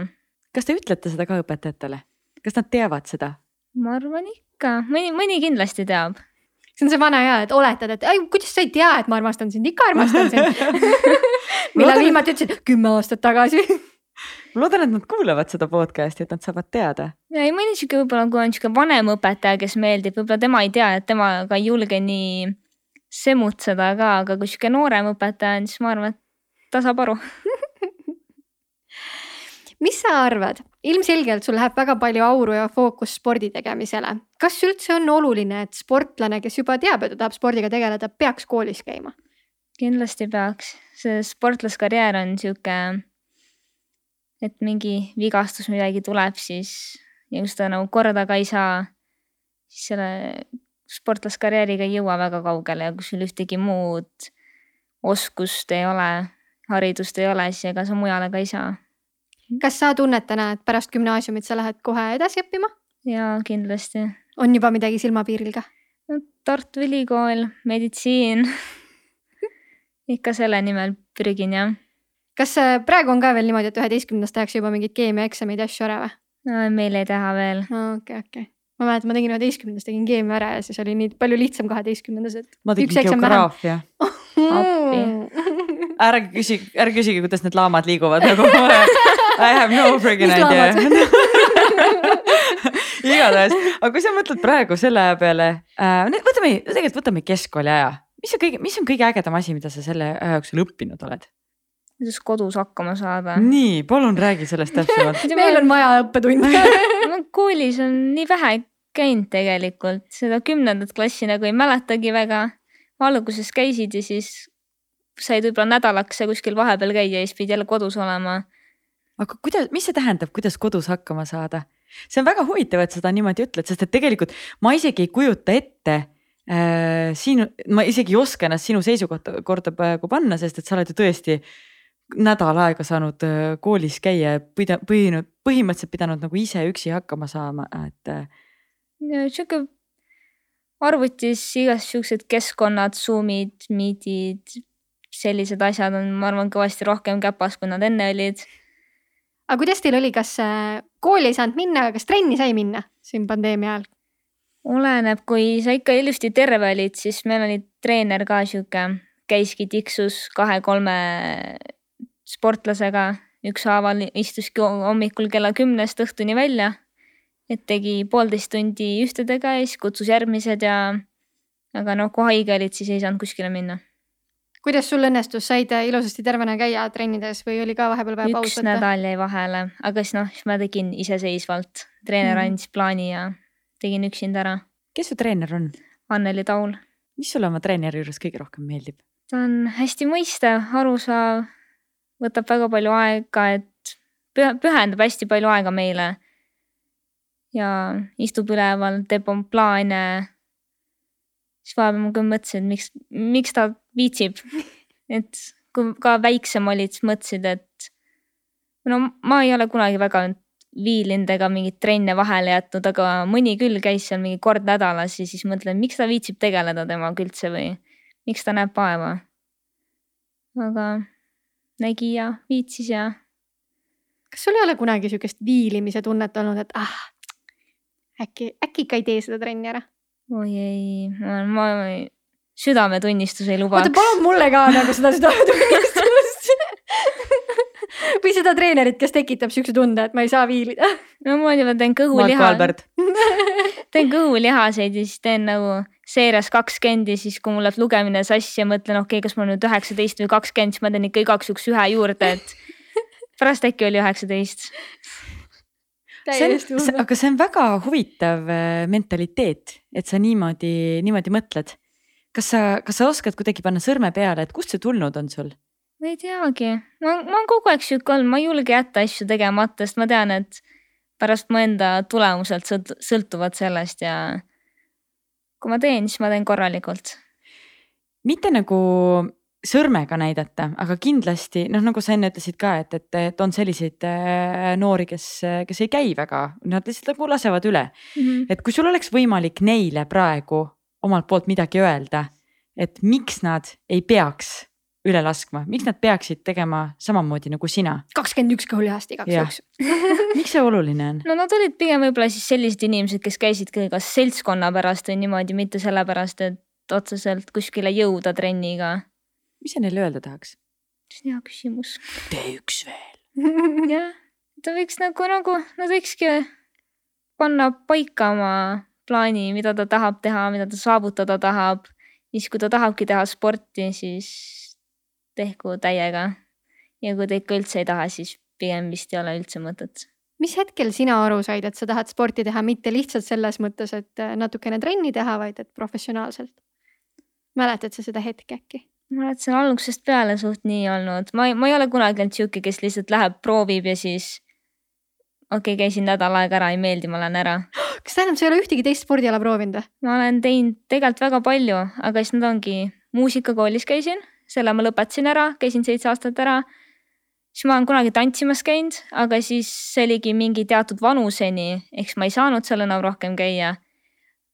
kas te ütlete seda ka õpetajatele, kas nad teavad seda? ma arvan ikka, mõni, mõni kindlasti teab. see on see vana hea, et oletad, et ai, kuidas sa ei tea, et ma armastan sind, ikka armastan sind <laughs> millal viimati ütlesid, kümme aastat tagasi ma loodan, et nad kuulavad seda podcast'i, et nad saavad teada. ja ei mõni sihuke võib-olla, kui on sihuke vanem õpetaja, kes meeldib, võib-olla tema ei tea, et temaga ei julge nii semutseda ka, aga kui sihuke noorem õpetaja on, siis ma arvan, et ta saab aru. <laughs> mis sa arvad, ilmselgelt sul läheb väga palju auru ja fookus spordi tegemisele. kas üldse on oluline, et sportlane, kes juba teab, et ta tahab spordiga tegeleda, peaks koolis käima? kindlasti peaks, see sportlaskarjäär on sihuke, et mingi vigastus, midagi tuleb, siis ja kui seda nagu korda ka ei saa, siis selle sportlaskarjääriga ei jõua väga kaugele ja kui sul ühtegi muud oskust ei ole, haridust ei ole, siis ega sa mujale ka ei saa. kas sa tunned täna, et pärast gümnaasiumit sa lähed kohe edasi õppima? ja kindlasti. on juba midagi silmapiiril ka? Tartu Ülikool, meditsiin <laughs> ikka selle nimel pürgin jah kas äh, praegu on ka veel niimoodi, et üheteistkümnendast tehakse juba mingeid keemiaeksameid ja asju ära või? meil ei taha veel. okei, okei. Ma mäletan, ma tegin üheteistkümnendas tegin keemia ära ja siis oli nii palju lihtsam kaheteistkümnendas, et ma Üks tegin geograafia. Ärge küsige, ärge küsige, kuidas need laamad liiguvad nagu I have no friggin idea. <laughs> igatahes, aga kui sa mõtled praegu selle aja peale äh,, võtame, tegelikult võtame keskkooli aja, mis on kõige, mis on kõige ägedam asi, mida sa selle aja jooksul õppinud oled? Kuidas kodus hakkama saada. nii, palun räägi sellest täpsemalt. <laughs> meil on vaja õppetunde <laughs> ma koolis on nii vähe käinud tegelikult, seda kümnendat klassi nagu ei mäletagi väga. alguses käisid ja siis said võib-olla nädalaks ja kuskil vahepeal käia ja siis pidi jälle kodus olema. aga kuidas, mis see tähendab, kuidas kodus hakkama saada? see on väga huvitav, et seda niimoodi ütled, sest et tegelikult ma isegi ei kujuta ette äh, sinu, ma isegi ei oska ennast sinu seisukohta korda praegu panna, sest et sa oled ju tõesti nädal aega saanud äh, koolis käia ja pida- põhinud, põhimõtteliselt pidanud nagu ise üksi hakkama saama, et äh, sihuke arvutis igasugused keskkonnad, Zoom'id, Meet'id, sellised asjad on, ma arvan, kõvasti rohkem käpas, kui nad enne olid. aga kuidas teil oli, kas äh, kooli ei saanud minna, kas trenni sai minna siin pandeemia ajal? oleneb, kui sa ikka ilusti terve olid, siis meil oli treener ka sihuke, käiski tiksus kahe-kolme sportlasega, ükshaaval istuski hommikul kella kümnest õhtuni välja. et tegi poolteist tundi ühtedega ja siis kutsus järgmised ja aga noh, kui haige olid, siis ei saanud kuskile minna. kuidas sul õnnestus, said ilusasti tervena käia trennides või oli ka vahepeal vaja paus üks võtta? nädal jäi vahele, aga siis noh, siis ma tegin iseseisvalt, treener Mhm. andis plaani ja tegin üksinda ära. kes su treener on? Anneli Taul mis sulle oma treeneri juures kõige rohkem meeldib? ta on hästi mõistev, arusaав, võtab väga palju aega, et pühendab hästi palju aega meile. ja istub üleval, teeb oma plaane. siis vahepeal ma küll mõtlesin, et miks, miks ta viitsib, <laughs> et kui ka väiksem olid, siis mõtlesid, et no ma ei ole kunagi väga viilinud ega mingeid trenne vahele jätnud, aga mõni küll käis seal mingi kord nädalas ja siis mõtlen, miks ta viitsib tegeleda temaga üldse või miks ta näeb vaeva. aga nägi ja viitsis ja. kas sul ei ole kunagi sihukest viilimise tunnet olnud, et ah, äkki, äkki ikka ei tee seda trenni ära? oi ei, ma, ma südametunnistus ei lubaks. oota, palun mulle ka nagu seda südametunnistust <laughs> või seda treenerit, kes tekitab siukse tunde, et ma ei saa viilida. no ma juba teen kõhuliha. <laughs> <laughs> teen kõhulihaseid ja siis teen nagu seerias kakskümmend ja siis, kui mul läheb lugemine sassi ja mõtlen, okei okay,, kas mul nüüd üheksateist või kakskümmend, siis ma teen ikka igaks juhuks ühe juurde, et <laughs> pärast äkki oli üheksateist. see on, aga see on väga huvitav äh, mentaliteet, et sa niimoodi, niimoodi mõtled. kas sa, kas sa oskad kuidagi panna sõrme peale, et kust see tulnud on sul? ma ei teagi, ma, ma olen kogu aeg sihuke olnud, ma ei julge jätta asju tegemata, sest ma tean, et pärast mu enda tulemuselt sõltuvad sellest ja kui ma teen, siis ma teen korralikult. mitte nagu sõrmega näidata, aga kindlasti noh, nagu sa enne ütlesid ka, et, et, et on selliseid äh, noori, kes, kes ei käi väga, nad lihtsalt nagu lasevad üle mm. -hmm. et kui sul oleks võimalik neile praegu omalt poolt midagi öelda, et miks nad ei peaks üle laskma, miks nad peaksid tegema samamoodi nagu sina? kakskümmend üks kõhulihast igaks juhuks <laughs> miks see oluline on? no nad olid pigem võib-olla siis sellised inimesed, kes käisidki kas seltskonna pärast või niimoodi, mitte sellepärast, et otseselt kuskile jõuda trenniga. mis sa neile öelda tahaks? see on hea küsimus. tee üks veel. <laughs> jah, ta võiks nagu, nagu nad võikski panna paika oma plaani, mida ta tahab teha, mida ta saavutada tahab. siis, kui ta tahabki teha sporti, siis tehku täiega. ja kui te ikka üldse ei taha, siis pigem vist ei ole üldse mõtet. mis hetkel sina aru said, et sa tahad sporti teha, mitte lihtsalt selles mõttes, et äh, natukene trenni teha, vaid et professionaalselt? mäletad sa seda hetke äkki? ma mäletan, see on algusest peale suht nii olnud, ma ei, ma ei ole kunagi olnud sihuke, kes lihtsalt läheb, proovib ja siis okei okay,, käisin nädal aega ära, ei meeldi, ma lähen ära. <gasps> kas tähendab, sa ei ole ühtegi teist spordiala proovinud või? ma olen teinud tegelikult väga palju, aga siis need ongi, muusikakoolis käisin selle ma lõpetasin ära, käisin seitse aastat ära. siis ma olen kunagi tantsimas käinud, aga siis see oligi mingi teatud vanuseni, eks ma ei saanud seal enam rohkem käia.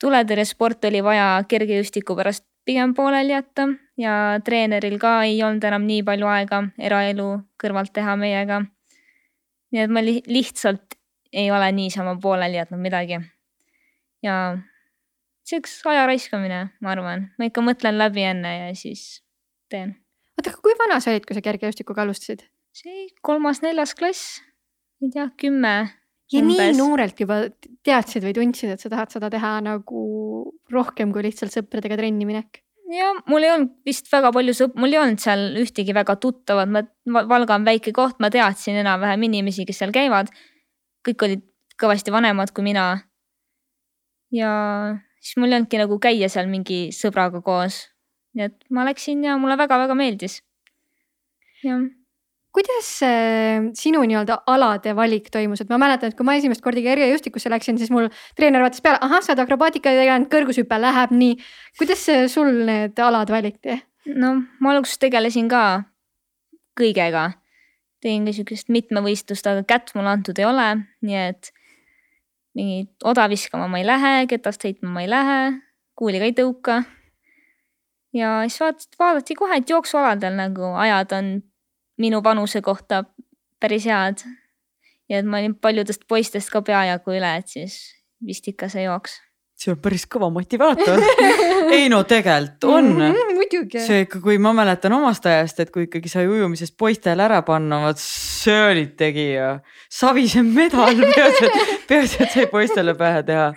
tuletõrjesport oli vaja kergejõustiku pärast pigem pooleli jätta ja treeneril ka ei olnud enam nii palju aega eraelu kõrvalt teha meiega. nii et ma li lihtsalt ei ole niisama pooleli jätnud midagi. ja see üks aja raiskamine, ma arvan, ma ikka mõtlen läbi enne ja siis teen. oota, aga kui vana sa olid, kui sa kergejõustikuga alustasid? see kolmas-neljas klass, ei tea, kümme. ja umbes. nii noorelt juba teadsid või tundsid, et sa tahad seda teha nagu rohkem kui lihtsalt sõpradega trenni minek? ja mul ei olnud vist väga palju sõp-, mul ei olnud seal ühtegi väga tuttavat, ma, Valga on väike koht, ma teadsin enam-vähem inimesi, kes seal käivad. kõik olid kõvasti vanemad kui mina. ja siis mul ei olnudki nagu käia seal mingi sõbraga koos nii et ma läksin ja mulle väga-väga meeldis. jah kuidas sinu nii-öelda alade valik toimus, et ma mäletan, et kui ma esimest korda kergejõustikusse läksin, siis mul treener vaatas peale, ahah, sa oled akrobaatikaga tegelenud, kõrgushüpe läheb nii. kuidas sul need alad valiti? no ma alguses tegelesin ka kõigega, tegin ka siukest mitmevõistlust, aga kätt mulle antud ei ole, nii et mingit oda viskama ma ei lähe, ketast heitma ma ei lähe, kuuliga ei tõuka ja siis vaadati, vaadati kohe, et jooksualadel nagu ajad on minu vanuse kohta päris head. ja et ma olin paljudest poistest ka peajagu üle, et siis vist ikka see jooks. see on päris kõva motivaator <laughs> ei no tegelikult on mm. -hmm, muidugi. see ikka, kui ma mäletan omast ajast, et kui ikkagi sai ujumisest poistele ära panna, vot see oli tegija. Savise medal, <laughs> peaasi, et, peaasi, et sai poistele pähe teha.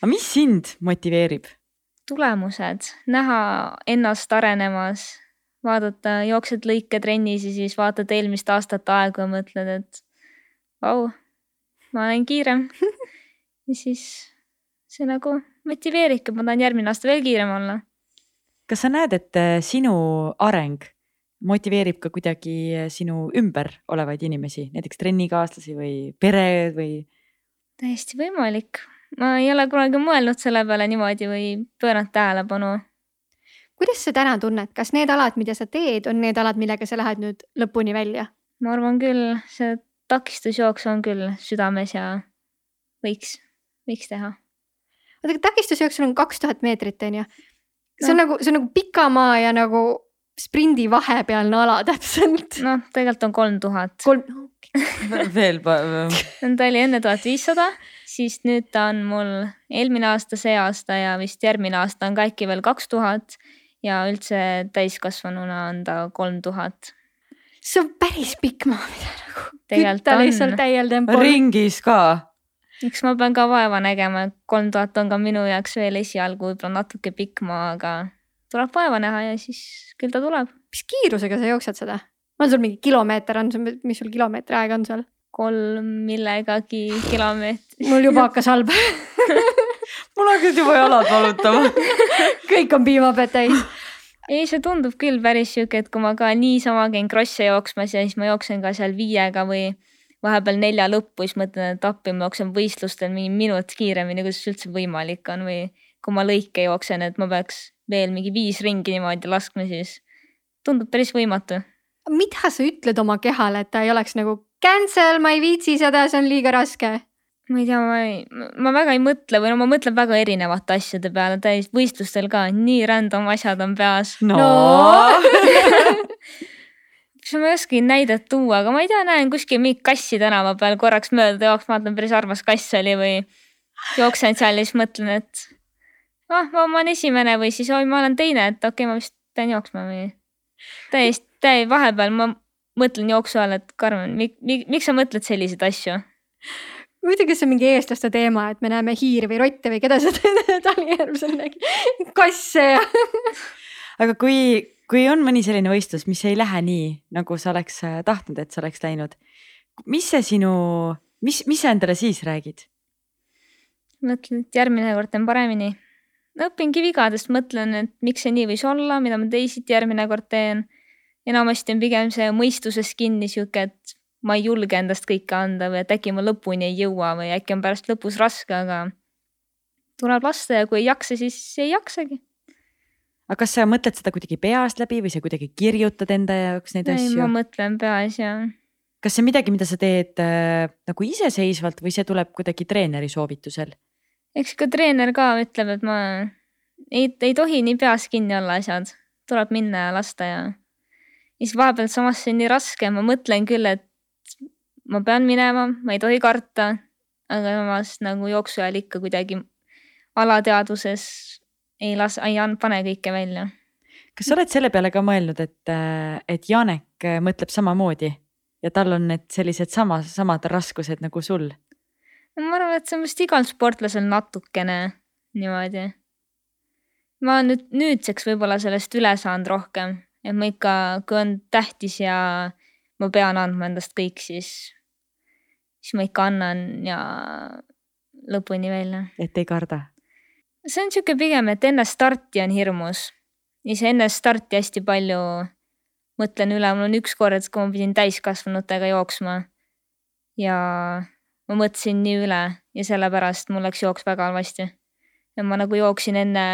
aga mis sind motiveerib? Tulemused, näha ennast arenemas, vaadata, jooksed lõike trennis ja siis vaatad eelmist aastat aegu ja mõtled, et vau, ma olen kiirem <laughs> ja siis see nagu motiveeribki, ma tahan järgmine aasta veel kiirem olla. kas sa näed, et äh, sinu areng motiveerib ka kuidagi äh, sinu ümber olevaid inimesi, näiteks trennikaaslasi või pere või? täiesti võimalik, ma ei ole kunagi mõelnud selle peale niimoodi või pööranud tähelepanu. kuidas sa täna tunned, kas need alad, mida sa teed, on need alad, millega sa lähed nüüd lõpuni välja? ma arvan küll, see takistusjooks on küll südames ja võiks, võiks teha. oota, aga takistusjooks on kaks tuhat meetrit, on ju? see on no. nagu, see on nagu pikamaa ja nagu sprindi vahepealne ala <laughs> täpselt. noh, tegelikult on kolm tuhat. kolm, veel. ta <laughs> oli enne tuhat viissada, siis nüüd ta on mul eelmine aasta, see aasta ja vist järgmine aasta on ka äkki veel kaks tuhat ja üldse täiskasvanuna on ta kolm tuhat. see on päris pikk maa, mida nagu kütta on. lihtsalt täiel tempol. ringis ka. eks ma pean ka vaeva nägema, kolm tuhat on ka minu jaoks veel esialgu võib-olla natuke pikk maa, aga tuleb vaeva näha ja siis küll ta tuleb. mis kiirusega sa jooksed seda? on sul mingi kilomeeter on sul, mis sul kilomeetri aeg on seal? Kolm millegagi kilomeetrit. mul juba hakkas halb <laughs> mul hakkasid juba jalad valutama kõik on piimapead täis. ei, see tundub küll päris sihuke, et kui ma ka niisama käin krosse jooksmas ja siis ma jooksen ka seal viiega või vahepeal nelja lõppu, siis mõtlen, et appi, ma jooksen võistlustel mingi minut kiiremini, kuidas see üldse võimalik on või kui ma lõike jooksen, et ma peaks veel mingi viis ringi niimoodi laskma, siis tundub päris võimatu. Mida sa ütled oma kehale, et ta ei oleks nagu cancel, ma ei viitsi seda, see on liiga raske? ma ei tea, ma ei, ma väga ei mõtle või no ma mõtlen väga erinevate asjade peale, täis võistlustel ka nii random asjad on peas. no, No. <laughs> mis ma ei oskagi näidet tuua, aga ma ei tea, näen kuskil mingit kassi tänava peal korraks mööda jooksma, vaatan päris armas kass oli või jooksen seal ja siis mõtlen, et ah, ma olen esimene või siis oi, ma olen teine, et okei okay,, ma vist pean jooksma või. täiesti, täiesti vahepeal ma mõtlen jooksu all, et Karmen, miks sa mõtled selliseid asju? muidugi see on mingi eestlaste teema, et me näeme hiiri või rotte või keda sa <laughs> Talijärvsel nägid, kasse ja <laughs> aga kui, kui on mõni selline võistlus, mis ei lähe nii, nagu sa oleks äh, tahtnud, et see oleks läinud. mis see sinu, mis, mis sa endale siis räägid? mõtlen, et järgmine kord teen paremini. õpingi vigadest, mõtlen, et miks see nii võis olla, mida ma teisiti järgmine kord teen. Enamasti on pigem see mõistuses kinni sihuke, et ma ei julge endast kõike anda või et äkki ma lõpuni ei jõua või äkki on pärast lõpus raske, aga tuleb lasta ja kui ei jaksa, siis ei jaksagi. aga kas sa mõtled seda kuidagi peast läbi või sa kuidagi kirjutad enda jaoks neid ei, asju? ma mõtlen peas ja kas see on midagi, mida sa teed äh, nagu iseseisvalt või see tuleb kuidagi treeneri soovitusel? eks ka treener ka ütleb, et ma ei, ei tohi nii peas kinni olla asjad, tuleb minna ja lasta ja. Ja siis vahepeal samas see on nii raske, ma mõtlen küll, et ma pean minema, ma ei tohi karta, aga samas nagu jooksu ajal ikka kuidagi alateadvuses ei las-, ei an-, pane kõike välja. kas sa oled selle peale ka mõelnud, et, et Janek mõtleb samamoodi ja tal on need sellised sama, samad raskused nagu sul? ma arvan, et see on vist igal sportlasel natukene niimoodi. ma olen nüüd nüüdseks võib-olla sellest üle saanud rohkem, et ma ikka, kui on tähtis ja ma pean andma endast kõik, siis, siis ma ikka annan ja lõpuni välja. et ei karda? see on sihuke pigem, et enne starti on hirmus. siis enne starti hästi palju mõtlen üle, mul on üks kord, kui ma pidin täiskasvanutega jooksma. ja ma mõtlesin nii üle ja sellepärast mul läks jooks väga halvasti. ja ma nagu jooksin enne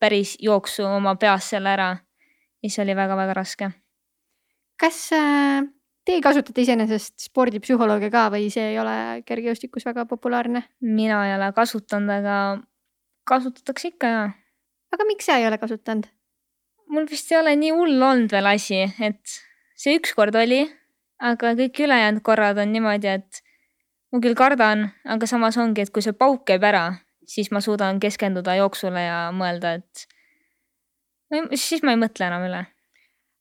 päris jooksu oma peas selle ära. Siis oli väga-väga raske. kas äh, teie kasutate iseenesest spordipsühholoogi ka või see ei ole kergejõustikus väga populaarne? mina ei ole kasutanud, aga kasutatakse ikka ja. aga miks sa ei ole kasutanud? mul vist ei ole nii hull olnud veel asi, et see ükskord oli, aga kõik ülejäänud korrad on niimoodi, et ma küll kardan, aga samas ongi, et kui see pauk käib ära, siis ma suudan keskenduda jooksule ja mõelda, et siis ma ei mõtle enam üle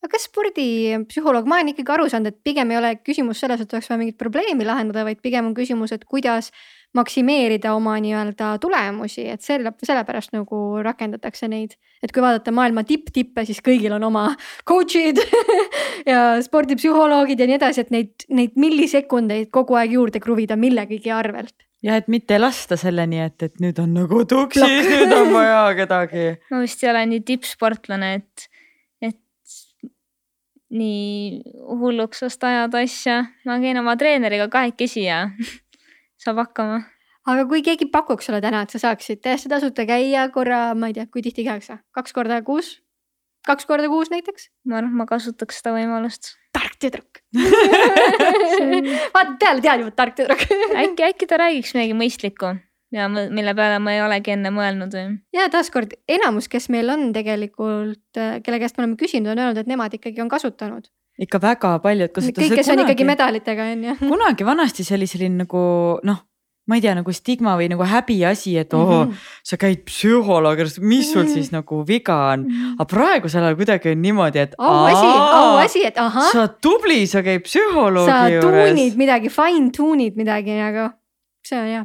aga kas spordipsühholoog, ma olen ikkagi aru saanud, et pigem ei ole küsimus selles, et oleks vaja mingit probleemi lahendada, vaid pigem on küsimus, et kuidas maksimeerida oma nii-öelda tulemusi, et selle, sellepärast nagu rakendatakse neid. et kui vaadata maailma tipp-tippe, siis kõigil on oma coach'id <laughs> ja spordipsühholoogid ja nii edasi, et neid, neid millisekundeid kogu aeg juurde kruvida millegagi arvelt. Ja et mitte lasta selleni, et, et nüüd on nagu tuksis, <laughs> nüüd on vaja kedagi. ma vist ei ole nii tippsportlane, et, et nii hulluks osta ajada asja. ma käin oma treeneriga kahekesi ja <laughs> saab hakkama. aga kui keegi pakuks sulle täna, et sa saaksid täiesti tasuta käia korra, ma ei tea, kui tihti käiakse, kaks korda kuus? Kaks korda kuus näiteks. ma arvan, et ma kasutaks seda võimalust. tark tüdruk. <laughs> vaata peale tead juba, et tark tüdruk. <laughs> äkki, äkki ta räägiks midagi mõistlikku ja mille peale ma ei olegi enne mõelnud või? ja taaskord enamus, kes meil on tegelikult, kelle käest me oleme küsinud, on öelnud, et nemad ikkagi on kasutanud. ikka väga paljud kasutavad. kõik, kes on ikkagi. medalitega on ju. kunagi vanasti see oli selline nagu noh, ma ei tea, nagu stigma või nagu häbiasi, et oo Mhm. oh,, sa käid psühholoogi juures, mis sul siis nagu viga on. aga praegusel ajal kuidagi on niimoodi, et. auasi, auasi, et ahah, sa oled tubli, sa käid sa psühholoogi tuunid juures. midagi, fine tune'id midagi, aga see on hea.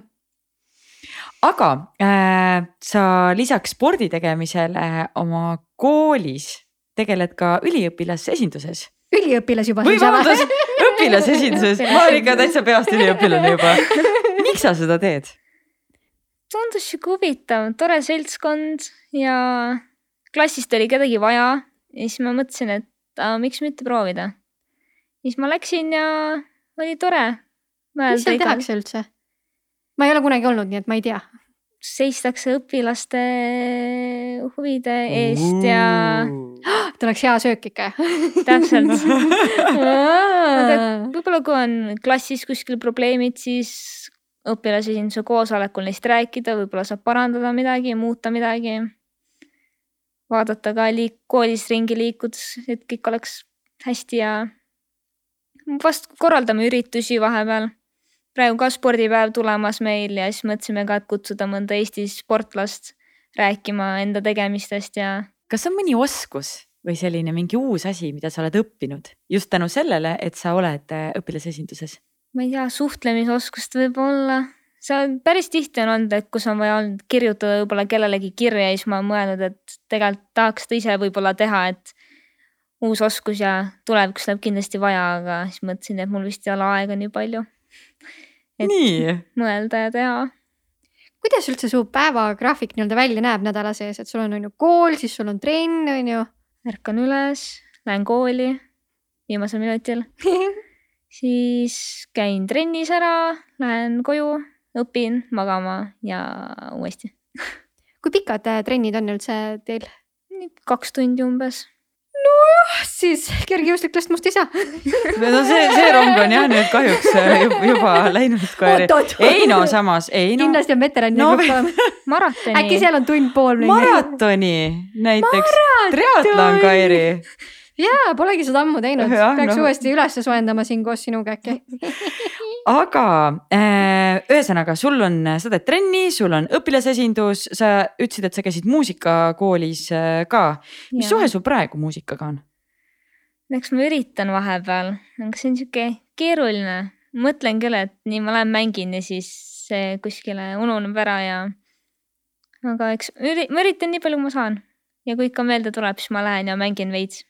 aga äh, sa lisaks spordi tegemisele oma koolis tegeled ka üliõpilasesinduses üliõpilas juba. või vabandust, õpilasesinduses, ma olen ikka täitsa peast üliõpilane juba. <laughs> miks sa seda teed? tundus sihuke huvitav, tore seltskond ja klassist oli kedagi vaja ja siis ma mõtlesin, et aa, miks mitte proovida. siis ma läksin ja oli tore. mis seal tehakse üldse? ma ei ole kunagi olnud, nii et ma ei tea. seistakse õpilaste huvide eest ja et <gasps> oleks hea söök ikka. <laughs> täpselt. <laughs> võib-olla kui on klassis kuskil probleemid, siis õpilasesinduse koosolekul neist rääkida, võib-olla saab parandada midagi, muuta midagi. vaadata ka liik-, koolis ringi liikudes, et kõik oleks hästi ja vast korraldame üritusi vahepeal. praegu ka spordipäev tulemas meil ja siis mõtlesime ka, et kutsuda mõnda Eesti sportlast rääkima enda tegemistest ja kas on mõni oskus või selline mingi uus asi, mida sa oled õppinud just tänu sellele, et sa oled äh, õpilasesinduses? Ma ei tea, suhtlemisoskust võib-olla. see on päris tihti on olnud, et kus on vaja olnud kirjutada võib-olla kellelegi kirja ja siis ma olen mõelnud, et tegelikult tahaks seda ise võib-olla teha, et uus oskus ja tulevikus läheb kindlasti vaja, aga siis mõtlesin, et mul vist ei ole aega nii palju Et- nii, mõelda ja teha. kuidas üldse su päevagraafik nii-öelda välja näeb nädala sees, et sul on on ju kool, siis sul on trenn, on ju. ärkan üles, lähen kooli viimasel minutil, <laughs> siis käin trennis ära, lähen koju, õpin magama ja uuesti. <laughs> kui pikad äh, trennid on üldse teil? kaks tundi umbes siis kergejõustiklast must ei saa. <laughs> no see, see rong on jah nüüd kahjuks äh, juba, juba läinud kohe. ei no samas, ei no kindlasti on veteran No no. <laughs> maratoni. äkki seal on tund pool. maratoni näiteks, triatlon Kairi. jaa, polegi seda ammu teinud, peaks no. uuesti üles soojendama siin koos sinuga äkki. <laughs> aga äh, ühesõnaga, sul on, sa teed trenni, sul on õpilasesindus, sa ütlesid, et sa käisid muusikakoolis äh, ka. mis Jaa. suhe sul praegu muusikaga on? eks ma üritan vahepeal, aga see on sihuke keeruline. mõtlen küll, et nii ma lähen mängin ja siis see kuskile ununeb ära ja. aga eks ma üritan nii palju, kui ma saan ja kui ikka meelde tuleb, siis ma lähen ja mängin veits.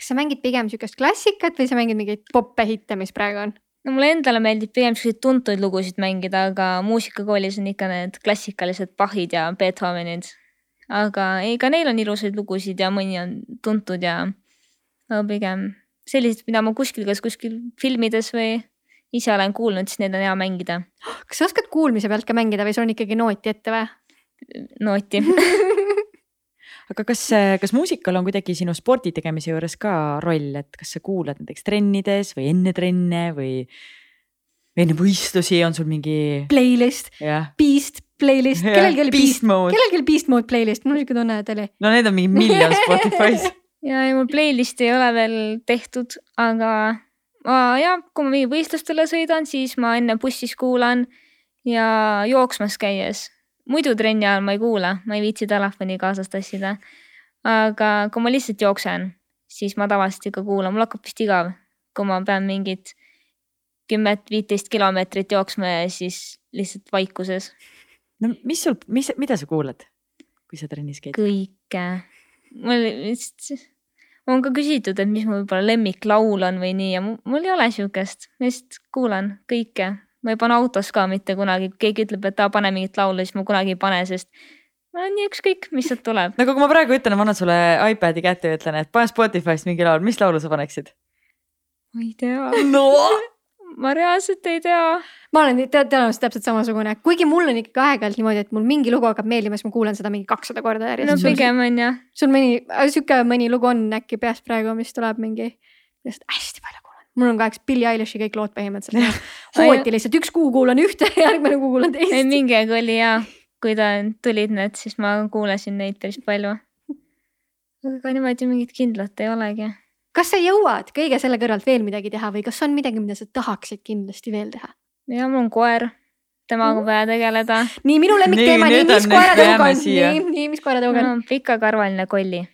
Kas sa mängid pigem siukest klassikat või sa mängid mingeid poppe hitte, mis praegu on? no mulle endale meeldib pigem siukseid tuntuid lugusid mängida, aga muusikakoolis on ikka need klassikalised Bachid ja Beethovenid. aga ei, ka neil on ilusaid lugusid ja mõni on tuntud ja aga pigem sellised, mida ma kuskil, kas kuskil filmides või ise olen kuulnud, siis neid on hea mängida. kas sa oskad kuulmise pealt ka mängida või sul on ikkagi nooti ette või? nooti. <laughs> aga kas, kas muusikal on kuidagi sinu spordi tegemise juures ka roll, et kas sa kuulad näiteks trennides või enne trenne või või enne võistlusi on sul mingi Playlist, jah, Beast playlist, kellelgi oli Beast kellelgi oli Beast mode playlist, mul siuke tunne, et oli. no need on mingi miljon <laughs> Spotify's. ja ei, mul playlist'i ei ole veel tehtud, aga ma ja kui ma mingi võistlustele sõidan, siis ma enne bussis kuulan ja jooksmas käies. Muidu trenni ajal ma ei kuula, ma ei viitsi telefoni kaasas tassida. aga kui ma lihtsalt jooksen, siis ma tavaliselt ikka kuulan, mul hakkab vist igav, kui ma pean mingit kümmet, viiteist kilomeetrit jooksma ja siis lihtsalt vaikuses no mis sul, mis, mida sa kuulad, kui sa trennis käid? kõike. mul vist, on ka küsitud, et mis mu võib-olla lemmiklaul on või nii ja mu- mul ei ole siukest, ma lihtsalt kuulan kõike. Ma ei pane autos ka mitte kunagi, kui keegi ütleb, et aa, pane mingit laulu, siis ma kunagi ei pane, sest mul on nii ükskõik, mis sealt tuleb. no aga kui ma praegu ütlen, ma annan sulle iPad'i kätte ja ütlen, et pane Spotify'st mingi laul, mis laulu sa paneksid? ma ei tea. no <laughs> ma reaalselt ei tea. ma olen tõenäoliselt täpselt samasugune, kuigi mul on ikkagi aeg-ajalt niimoodi, et mul mingi lugu hakkab meeldima, siis ma kuulan seda mingi kakssada korda no järjest. pigem on jah, sul mõni, sihuke mõni lugu on äkki peas praegu, mis tuleb mingi, millest hästi palju kuulan. Mul on kaheksa Billie Eilishi kõik lood põhimõtteliselt. <laughs> hooti lihtsalt üks kuu kuulan ühte, <laughs> järgmine kuu kuulan ei teist. mingi aeg oli ja, kui ta tulid need, siis ma kuulasin neid päris palju. aga niimoodi mingit kindlat ei olegi. kas sa jõuad kõige selle kõrvalt veel midagi teha või kas on midagi, mida sa tahaksid kindlasti veel teha? ja mul on koer, temaga on vaja tegeleda. nii minu lemmikteema, Nii, mis on, siia. nii, nii mis koeratõug mul on? on pikakarvaline kolli.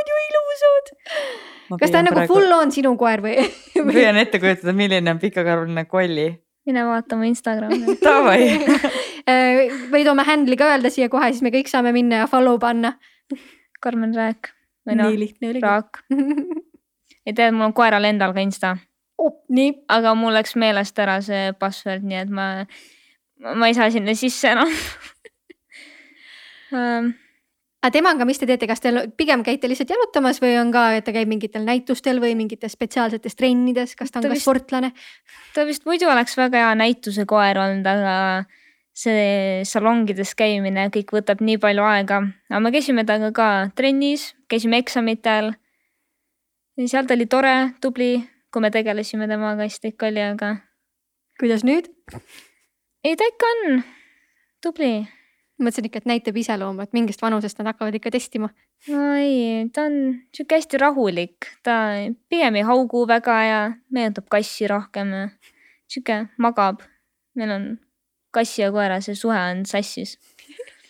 On ja ilusad. kas ta on nagu full on sinu koer või? ma püüan ette kujutada, milline on pikakarvaline kolli. mine vaata mu Instagrami. <laughs> Davai, <laughs> või toome handle'i ka öelda siia kohe, siis me kõik saame minna ja follow panna. Karmen Rääk noh nii, lihtne oligi. Raak. <laughs> ei tea, mul on koeral endal ka Insta, nii, aga mul läks meelest ära see password, nii et ma, ma ei saa sinna sisse enam um,. Aga temaga, mis te teete, kas te pigem käite lihtsalt jalutamas või on ka, et ta käib mingitel näitustel või mingites spetsiaalsetes trennides, kas ta on Ta ka vist- sportlane? ta vist muidu oleks väga hea näituse koer olnud, aga see salongides käimine kõik võtab nii palju aega, aga me käisime temaga ka trennis, käisime eksamitel. seal ta oli tore, tubli, kui me tegelesime temaga, siis ta ikka oli, aga kuidas nüüd? ei, ta ikka on tubli. Mõtlesin ikka, et näitab iseloomu, et mingist vanusest nad hakkavad ikka testima. no ei, ta on sihuke hästi rahulik, ta pigem ei haugu väga ja meenutab kassi rohkem ja sihuke magab. meil on kassi ja koera, see suhe on sassis.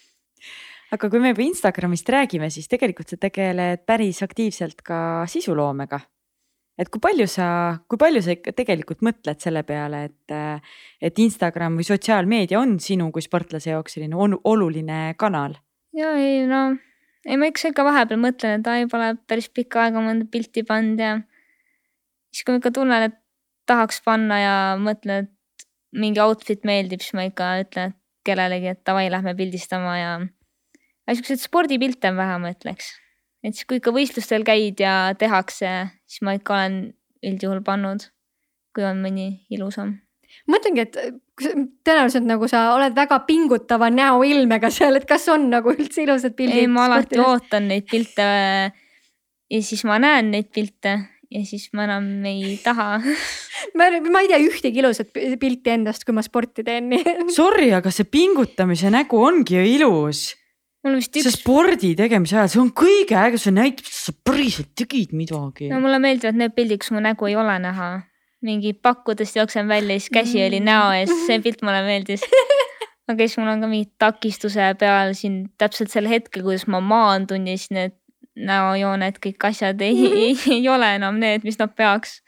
<laughs> aga kui me juba Instagramist räägime, siis tegelikult sa tegeled päris aktiivselt ka sisuloomega. Et kui palju sa, kui palju sa ikka tegelikult mõtled selle peale, et, et Instagram või sotsiaalmeedia on sinu kui sportlase jaoks selline oluline kanal? ja ei no, ei ma ikka ikka vahepeal mõtlen, et ai pole päris pikka aega mõnda pilti pannud ja siis kui ma ikka tunnen, et tahaks panna ja mõtlen, et mingi outfit meeldib, siis ma ikka ütlen kellelegi, et davai, lähme pildistama ja. siukseid spordipilte on vähe, ma ütleks. Et siis, kui ikka võistlustel käid ja tehakse, siis ma ikka olen üldjuhul pannud, kui on mõni ilusam. mõtlengi, et tõenäoliselt nagu sa oled väga pingutava näoilmega seal, et kas on nagu üldse ilusad pildid? ei, ma alati. ootan neid pilte ja siis ma näen neid pilte ja siis ma enam ei taha. <laughs> ma, ma ei tea ühtegi ilusat pi- pilti endast, kui ma sporti teen, Sorry, aga see pingutamise nägu ongi ju ilus. Mul vist see üks, spordi tegemise ajal, see on kõige äge, see näitab, et sa päriselt tegid midagi no mulle meeldivad need pildid, kus mu nägu ei ole näha. mingi pakkudest jooksen välja, siis käsi oli näo ees, see pilt mulle meeldis. <laughs> aga siis mul on ka mingid takistuse peal siin täpselt sel hetkel, kuidas ma maandun ja siis need näojooned, kõik asjad ei, <laughs> ei, ei ole enam need, mis nad peaks.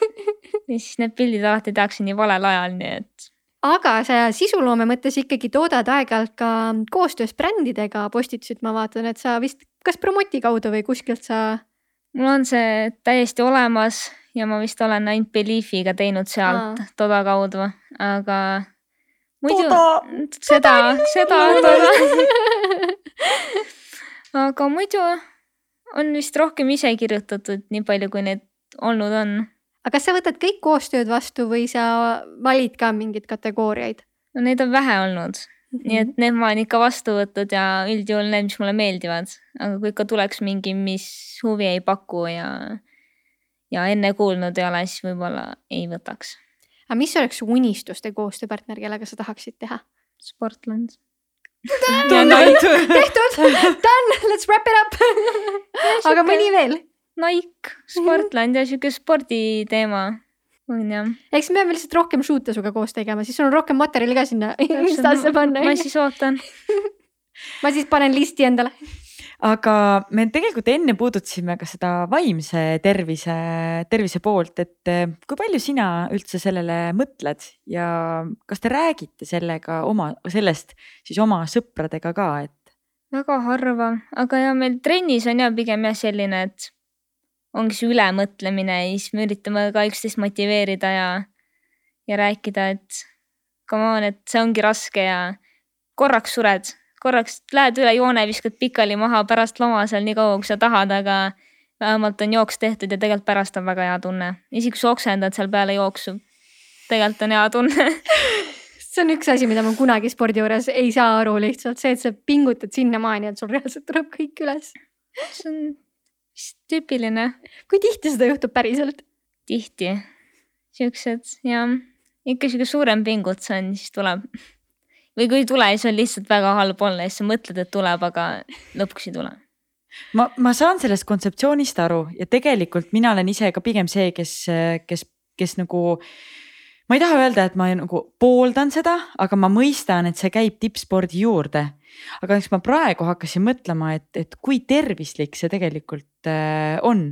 <laughs> ja siis need pildid alati tehakse nii valel ajal, nii et aga sa sisuloome mõttes ikkagi toodad aeg-ajalt ka koostöös brändidega postitusid, ma vaatan, et sa vist kas Promoti kaudu või kuskilt sa. mul on see täiesti olemas ja ma vist olen ainult Beliefiga teinud sealt Aa. Toda kaudu, aga muidu Toda! seda, seda, Toda. <laughs> aga muidu on vist rohkem ise kirjutatud, nii palju kui neid olnud on. Aga kas sa võtad kõik koostööd vastu või sa valid ka mingeid kategooriaid? no neid on vähe olnud, nii et need ma olen ikka vastu võtnud ja üldjuhul need, mis mulle meeldivad, aga kui ikka tuleks mingi, mis huvi ei paku ja ja enne kuulnud ei ole, siis võib-olla ei võtaks. aga mis oleks unistuste koostööpartner, kellega sa tahaksid teha? Sportland. <laughs> tehtud, done, let's wrap it up. <laughs> aga mõni veel? Nike, Sportland ja sihuke sporditeema on jah. eks me peame lihtsalt rohkem shoot'e sinuga koos tegema, siis sul on rohkem materjali ka sinna <laughs> Instasse panna. ma siis ootan. <laughs> ma siis panen listi endale. aga me tegelikult enne puudutasime ka seda vaimse tervise, tervise poolt, et eh, kui palju sina üldse sellele mõtled ja kas te räägite sellega oma, sellest siis oma sõpradega ka, et väga harva, aga ja meil trennis on ja pigem jah selline, et ongi see ülemõtlemine ja siis me üritame ka üksteist motiveerida ja, ja rääkida, et come on, et see ongi raske ja korraks sured, korraks lähed üle joone, viskad pikali maha pärast loma seal nii kaua, kui sa tahad, aga vähemalt on jooks tehtud ja tegelikult pärast on väga hea tunne, isegi kui sa oksendad seal peale jooksu. tegelikult on hea tunne <laughs> see on üks asi, mida ma kunagi spordi juures ei saa aru lihtsalt see, et sa pingutad sinnamaani, et sul reaalselt tuleb kõik üles. see on tüüpiline. kui tihti seda juhtub päriselt? tihti, siuksed ja ikka sihuke suurem pingutus on, siis tuleb. või kui ei tule, siis on lihtsalt väga halb olla ja siis sa mõtled, et tuleb, aga lõpuks ei tule ma, ma saan sellest kontseptsioonist aru ja tegelikult mina olen ise ka pigem see, kes, kes, kes nagu ma ei taha öelda, et ma nagu pooldan seda, aga ma mõistan, et see käib tippspordi juurde. aga eks ma praegu hakkasin mõtlema, et, et kui tervislik see tegelikult äh, on.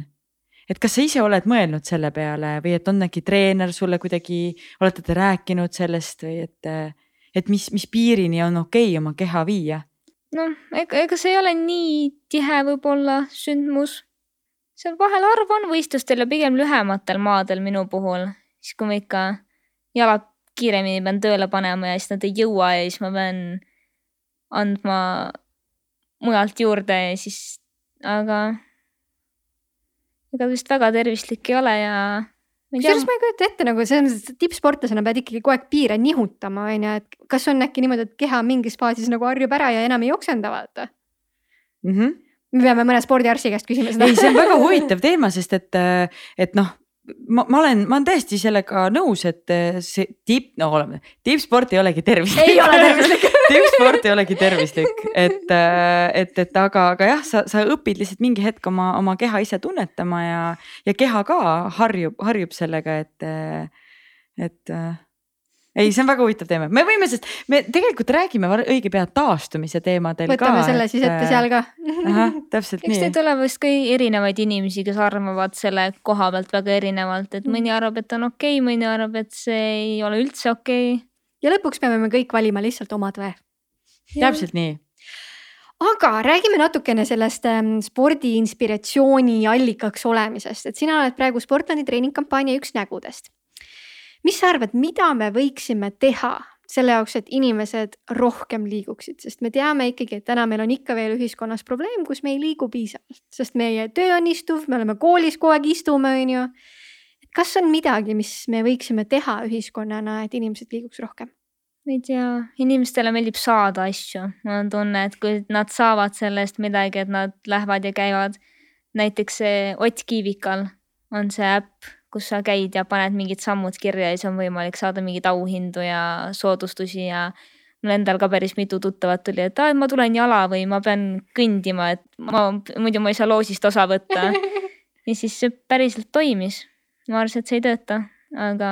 et kas sa ise oled mõelnud selle peale või et on äkki treener sulle kuidagi, olete te rääkinud sellest või et, et mis, mis piirini on okei okay oma keha viia? noh, ega, ega see ei ole nii tihe võib-olla sündmus. seal vahel harv on võistlustel ja pigem lühematel maadel minu puhul, siis kui ma ikka jalad kiiremini pean tööle panema ja siis nad ei jõua ja siis ma pean andma mujalt juurde ja siis, aga ega vist väga tervislik ei ole ja. kusjuures ma ei kujuta ette nagu selles mõttes, et tippsportlasena pead ikkagi kogu aeg piire nihutama, on ju, et kas on äkki niimoodi, et keha mingis faasis nagu harjub ära ja enam ei oksenda, vaata mm. -hmm me peame mõne spordiarsti käest küsima seda. ei, see on väga huvitav teema, sest et, et noh, ma, ma olen, ma olen täiesti sellega nõus, et eh, see tipp, no oleme, tippsport ei olegi tervislik. ei ole tervislik <laughs> tippsport ei olegi tervislik, et, eh, et, et aga, aga jah, sa, sa õpid lihtsalt mingi hetk oma, oma keha ise tunnetama ja, ja keha ka harjub, harjub sellega, et, eh, et ei, see on väga huvitav teema, me võime, sest me tegelikult räägime õige pea taastumise teemadel Võtame ka. võtame selle siis ette seal ka. ahah, täpselt nii. Eks neid ole vist ka erinevaid inimesi, kes arvavad selle koha pealt väga erinevalt, et mõni arvab, et on okei okay,, mõni arvab, et see ei ole üldse okei okay.. ja lõpuks peame me kõik valima lihtsalt oma tõe. täpselt nii aga räägime natukene sellest ähm, spordi inspiratsiooni allikaks olemisest, et sina oled praegu Sportlandi treeningkampaania üks nägudest mis sa arvad, mida me võiksime teha selle jaoks, et inimesed rohkem liiguksid, sest me teame ikkagi, et täna meil on ikka veel ühiskonnas probleem, kus me ei liigu piisavalt, sest meie töö on istuv, me oleme koolis kogu aeg istume, on ju. kas on midagi, mis me võiksime teha ühiskonnana, et inimesed liiguks rohkem? ma ei tea, inimestele meeldib saada asju, mul on tunne, et kui nad saavad sellest midagi, et nad lähevad ja käivad. näiteks Ott Kiivikal on see äpp kus sa käid ja paned mingid sammud kirja ja siis on võimalik saada mingeid auhindu ja soodustusi ja mul endal ka päris mitu tuttavat tuli, et aa, ma tulen jala või ma pean kõndima, et ma muidu ma ei saa loosist osa võtta. <laughs> ja siis see päriselt toimis. ma arvasin, et see ei tööta, aga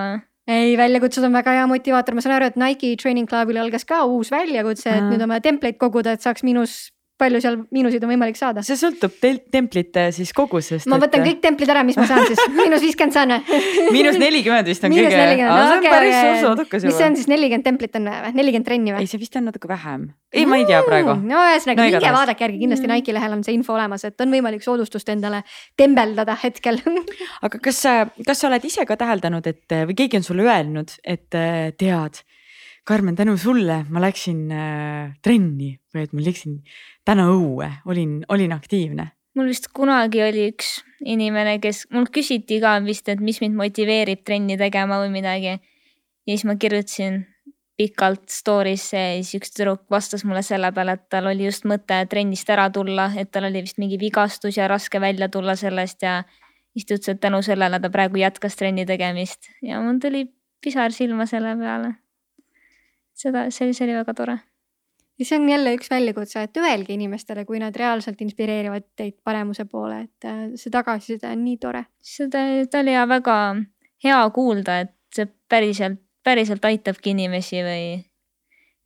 ei, väljakutsed on väga hea motivaator, ma saan aru, et Nike Training Clubil algas ka uus väljakutse, et nüüd on vaja template'id koguda, et saaks miinus palju seal miinuseid on võimalik saada? see sõltub templite siis kogusest. ma võtan et... kõik templid ära, mis ma saan siis, <laughs> miinus viiskümmend saan või miinus nelikümmend vist on miinus kõige. See on okay, päris suur soodukas juba. mis see on siis nelikümmend templit on või, nelikümmend trenni või? ei, see vist on natuke vähem. ei, ma ei tea praegu. no ühesõnaga no, minge vaadake järgi, kindlasti mm. Nike'i lehel on see info olemas, et on võimalik soodustust endale tembeldada hetkel aga kas, kas sa oled ise ka täheldanud, et või keegi on sulle öelnud, et tead Karmen, tänu sulle ma läksin äh, trenni või et ma läksin täna õue, olin, olin aktiivne. mul vist kunagi oli üks inimene, kes, mul küsiti ka vist, et mis mind motiveerib trenni tegema või midagi. ja siis ma kirjutasin pikalt story'sse ja siis üks tüdruk vastas mulle selle peale, et tal oli just mõte trennist ära tulla, et tal oli vist mingi vigastus ja raske välja tulla sellest ja siis ta ütles, et tänu sellele ta praegu jätkas trenni tegemist ja mul tuli pisar silma selle peale seda, see, see oli väga tore. ja see on jälle üks väljakutse, et öelge inimestele, kui nad reaalselt inspireerivad teid paremuse poole, et äh, see tagasiside on nii tore. seda, ta oli ja väga hea kuulda, et see päriselt, päriselt aitabki inimesi või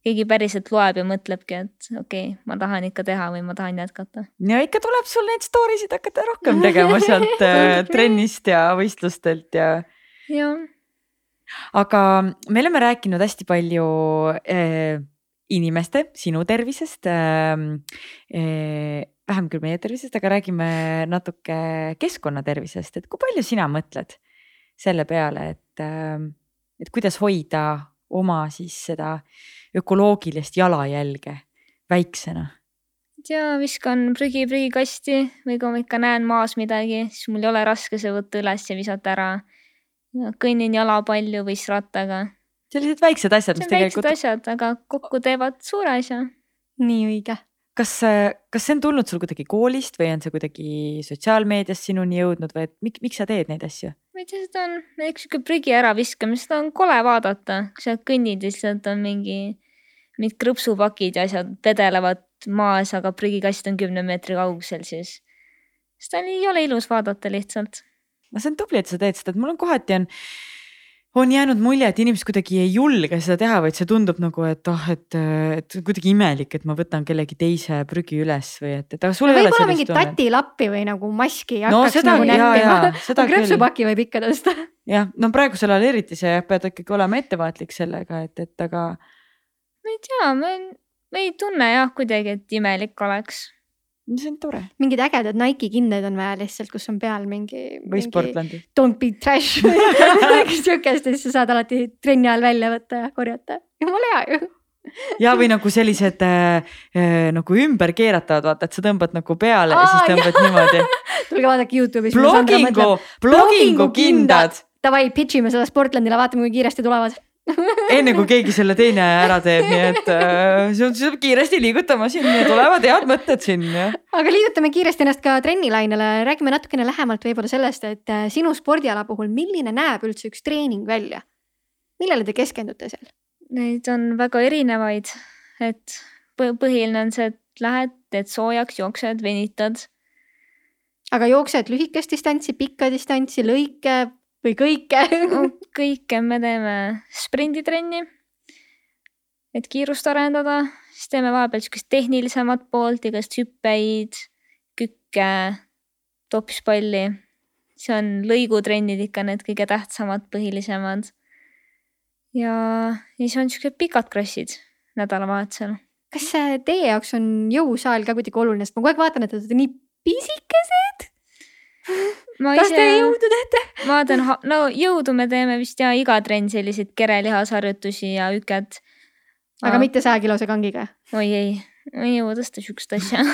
keegi päriselt loeb ja mõtlebki, et okei okay,, ma tahan ikka teha või ma tahan jätkata. ja ikka tuleb sul neid story sid hakata rohkem tegema sealt äh, <laughs> trennist ja võistlustelt ja. jah aga me oleme rääkinud hästi palju äh, inimeste, sinu tervisest äh,. Äh, vähem küll meie tervisest, aga räägime natuke keskkonna tervisest, et kui palju sina mõtled selle peale, et äh,, et kuidas hoida oma siis seda ökoloogilist jalajälge väiksena? tea, viskan prügi prügikasti või kui ma ikka näen maas midagi, siis mul ei ole raske see võtta üles ja visata ära. Kõnnin jala palju või siis rattaga. sellised väiksed asjad, mis on väiksed tegelikult, asjad, aga kokku teevad suure asja. nii õige. kas, kas see on tulnud sul kuidagi koolist või on see kuidagi sotsiaalmeediast sinuni jõudnud või et miks, miks sa teed neid asju? ma ei tea, seda on näiteks sihuke prügi äraviskamine, seda on kole vaadata, kui sa kõnnid ja lihtsalt on mingi, mingid krõpsupakid ja asjad vedelevad maas, aga prügikast on kümne meetri kaugusel, siis seda ei ole ilus vaadata lihtsalt. No see on tubli, et sa teed seda, et mul on kohati on, on jäänud mulje, et inimesed kuidagi ei julge seda teha, vaid see tundub nagu, et oh, et, et kuidagi imelik, et ma võtan kellegi teise prügi üles või et, et aga sul ei ole mingit tunnet. tatilappi või nagu maski ei No hakkaks seda- nagu näppima <laughs> krõpsupaki võib ikka tõsta. jah, no praegusel ajal eriti see pead ikkagi olema ettevaatlik sellega, et, et aga ma ei tea, ma ei- ma ei tunne jah kuidagi, et imelik oleks. See on tore. mingid ägedad Nike kindaid on vaja lihtsalt, kus on peal mingi. või Sportlandi. Don't be trash või <laughs> midagi siukest ja siis sa saad alati trenni ajal välja võtta ja korjata. jumala hea ju. ja või nagu sellised äh, äh, nagu ümber keeratavad, vaata, et sa tõmbad nagu peale ja Aa, siis tõmbad niimoodi. <laughs> tulge vaadake Youtube'is. blogingu, blogingu kindad, Davai, pitch ime seda Sportlandile, vaatame, kui kiiresti tulevad. Enne kui keegi selle teine ära teeb, nii et äh, see peab kiiresti liigutama siin tulevad head mõtted siin aga liigutame kiiresti ennast ka trennilainele, räägime natukene lähemalt võib-olla sellest, et äh, sinu spordiala puhul, milline näeb üldse üks treening välja? millele te keskendute seal? Neid on väga erinevaid, et põ- põhiline on see, et lähed, teed soojaks, jooksed, venitad. aga jooksed lühikest distantsi, pikka distantsi, lõike või kõike? kõike me teeme sprinditrenni, et kiirust arendada, siis teeme vahepeal siukest tehnilisemat poolt, igast hüppeid, kükke, topispalli. see on lõigutrennid ikka need kõige tähtsamad, põhilisemad. ja, siis on siuksed pikad krossid nädalavahetusel. kas teie jaoks on jõusaal ka kuidagi oluline, sest ma kogu aeg vaatan, et te olete nii pisikesed. Ma kas te jõudu teete? ma vaatan, no jõudu me teeme vist ja iga trenn selliseid kerelihasharjutusi ja üket. aga mitte sajakilose kangiga? oi ei, ma ei jõua tõsta siukest asja.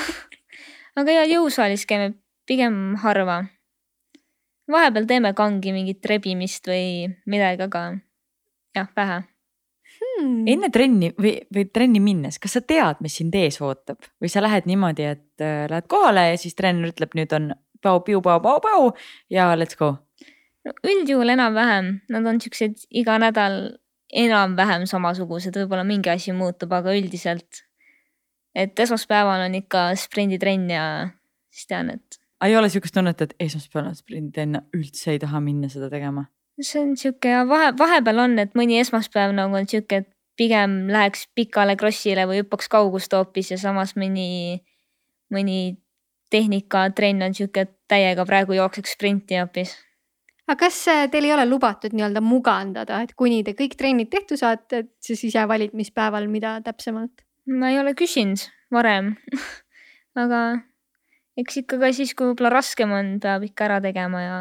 <laughs> aga ja jõusaalis käime pigem harva. vahepeal teeme kangi mingit rebimist või midagi, aga jah, vähe. Hmm. enne trenni või, või trenni minnes, kas sa tead, mis sind ees ootab või sa lähed niimoodi, et äh, lähed kohale ja siis treener ütleb, nüüd on pau-piu-pau-pau-pau ja let's go. no üldjuhul enam-vähem, nad on siuksed iga nädal enam-vähem samasugused, võib-olla mingi asi muutub, aga üldiselt. et esmaspäeval on ikka sprinditrenn ja siis tean, et ei ole sihukest tunnet, et esmaspäeval on sprinditrenn, üldse ei taha minna seda tegema? see on sihuke ja vahe, vahepeal on, et mõni esmaspäev nagu on sihuke, et pigem läheks pikale krossile või hüppaks kaugust hoopis ja samas mõni, mõni tehnikatrenn on sihuke, täiega praegu jookseks sprinti hoopis. aga kas äh, teil ei ole lubatud nii-öelda mugandada, et kuni te kõik trennid tehtud saate, et siis ise valid, mis päeval, mida täpsemalt? ma ei ole küsinud varem <laughs> aga eks ikka ka siis, kui võib-olla raskem on, peab ikka ära tegema ja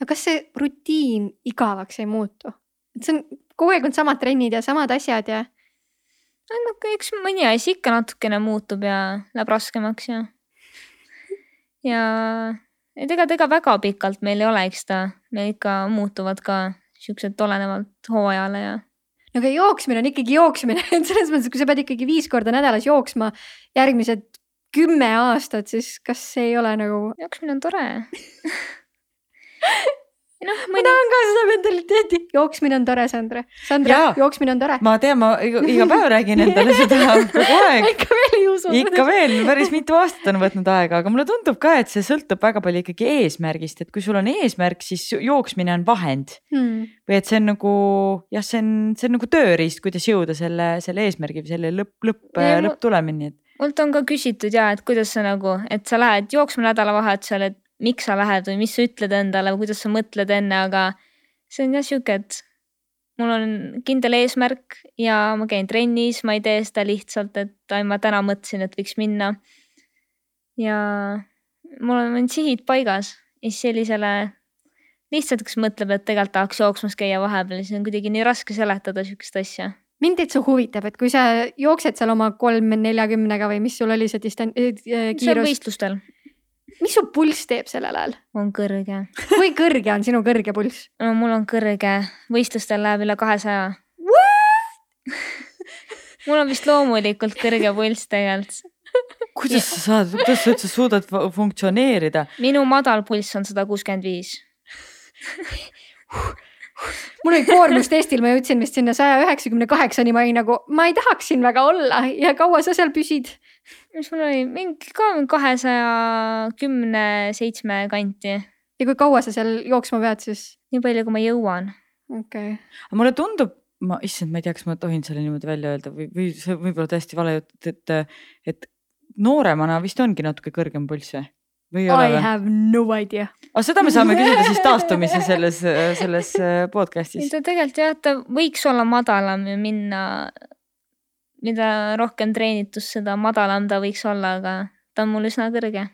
aga kas see rutiin igavaks ei muutu? et see on, kogu aeg on samad trennid ja samad asjad ja no eks mõni asi ikka natukene muutub ja läheb raskemaks ja. Ja et ega, ega väga pikalt meil ei ole, eks ta, meil ikka muutuvad ka siuksed olenevalt hooajale ja no aga jooksmine on ikkagi jooksmine, <laughs> et selles mõttes, kui sa pead ikkagi viis korda nädalas jooksma järgmised kümme aastat, siis kas see ei ole nagu. jooksmine on tore. <laughs> noh, ma mõni, tahan ka seda mentaliteeti, jooksmine on tore, Sandra. Sandra jooksmine on tore. ma tean, ma iga, päev räägin endale <laughs> seda kogu aeg. ikka veel ei usu. ikka veel, päris mitu aastat on võtnud aega, aga mulle tundub ka, et see sõltub väga palju ikkagi eesmärgist, et kui sul on eesmärk, siis jooksmine on vahend hmm.. või et see on nagu jah, see on, see on nagu tööriist, kuidas jõuda selle, selle eesmärgi või selle lõpp, lõpp, mu- lõpptulemini, et mult on ka küsitud ja, et kuidas sa nagu, et sa lähed jooksma nädalavahetusel, et miks sa lähed või mis sa ütled endale või kuidas sa mõtled enne, aga see on jah sihuke, et mul on kindel eesmärk ja ma käin trennis, ma ei tee seda lihtsalt, et ai, ma täna mõtlesin, et võiks minna. ja mul on sihid paigas ja siis sellisele lihtsalt, kes mõtleb, et tegelikult tahaks jooksmas käia vahepeal, siis on kuidagi nii raske seletada sihukest asja. mind täitsa huvitab, et kui sa jooksed seal oma kolm neljakümnega või mis sul oli see distan- äh, see on võistlustel, mis su pulss teeb sellel ajal? on kõrge. kui kõrge on sinu kõrge pulss? no mul on kõrge, võistlustel läheb üle kahesaja. mul on vist loomulikult kõrge pulss tegelikult. kuidas sa saad, kuidas sa üldse suudad fu- funktsioneerida? minu madal pulss on sada kuuskümmend viis. mul oli koormustestil, ma jõudsin vist sinna saja üheksakümne kaheksani, ma olin nagu, ma ei tahaks siin väga olla ja kaua sa seal püsid? Mis mul oli, mingi ka kahesaja kümne seitsme kanti, ja kui kaua sa seal jooksma pead siis? nii palju, kui ma jõuan. okei okay., aga mulle tundub, ma, issand, ma ei tea, kas ma tohin selle niimoodi välja öelda või, või see võib olla täiesti vale jutt, et, et nooremana vist ongi natuke kõrgem pulss või? või ei ole I või? have no idea. aga seda me saame küsida siis taastumise selles, selles äh, ei podcast'is. ta tegelikult jah, ta võiks olla madalam ja minna, mida rohkem treenitus, seda madalam ta võiks olla, aga ta on mul üsna kõrge.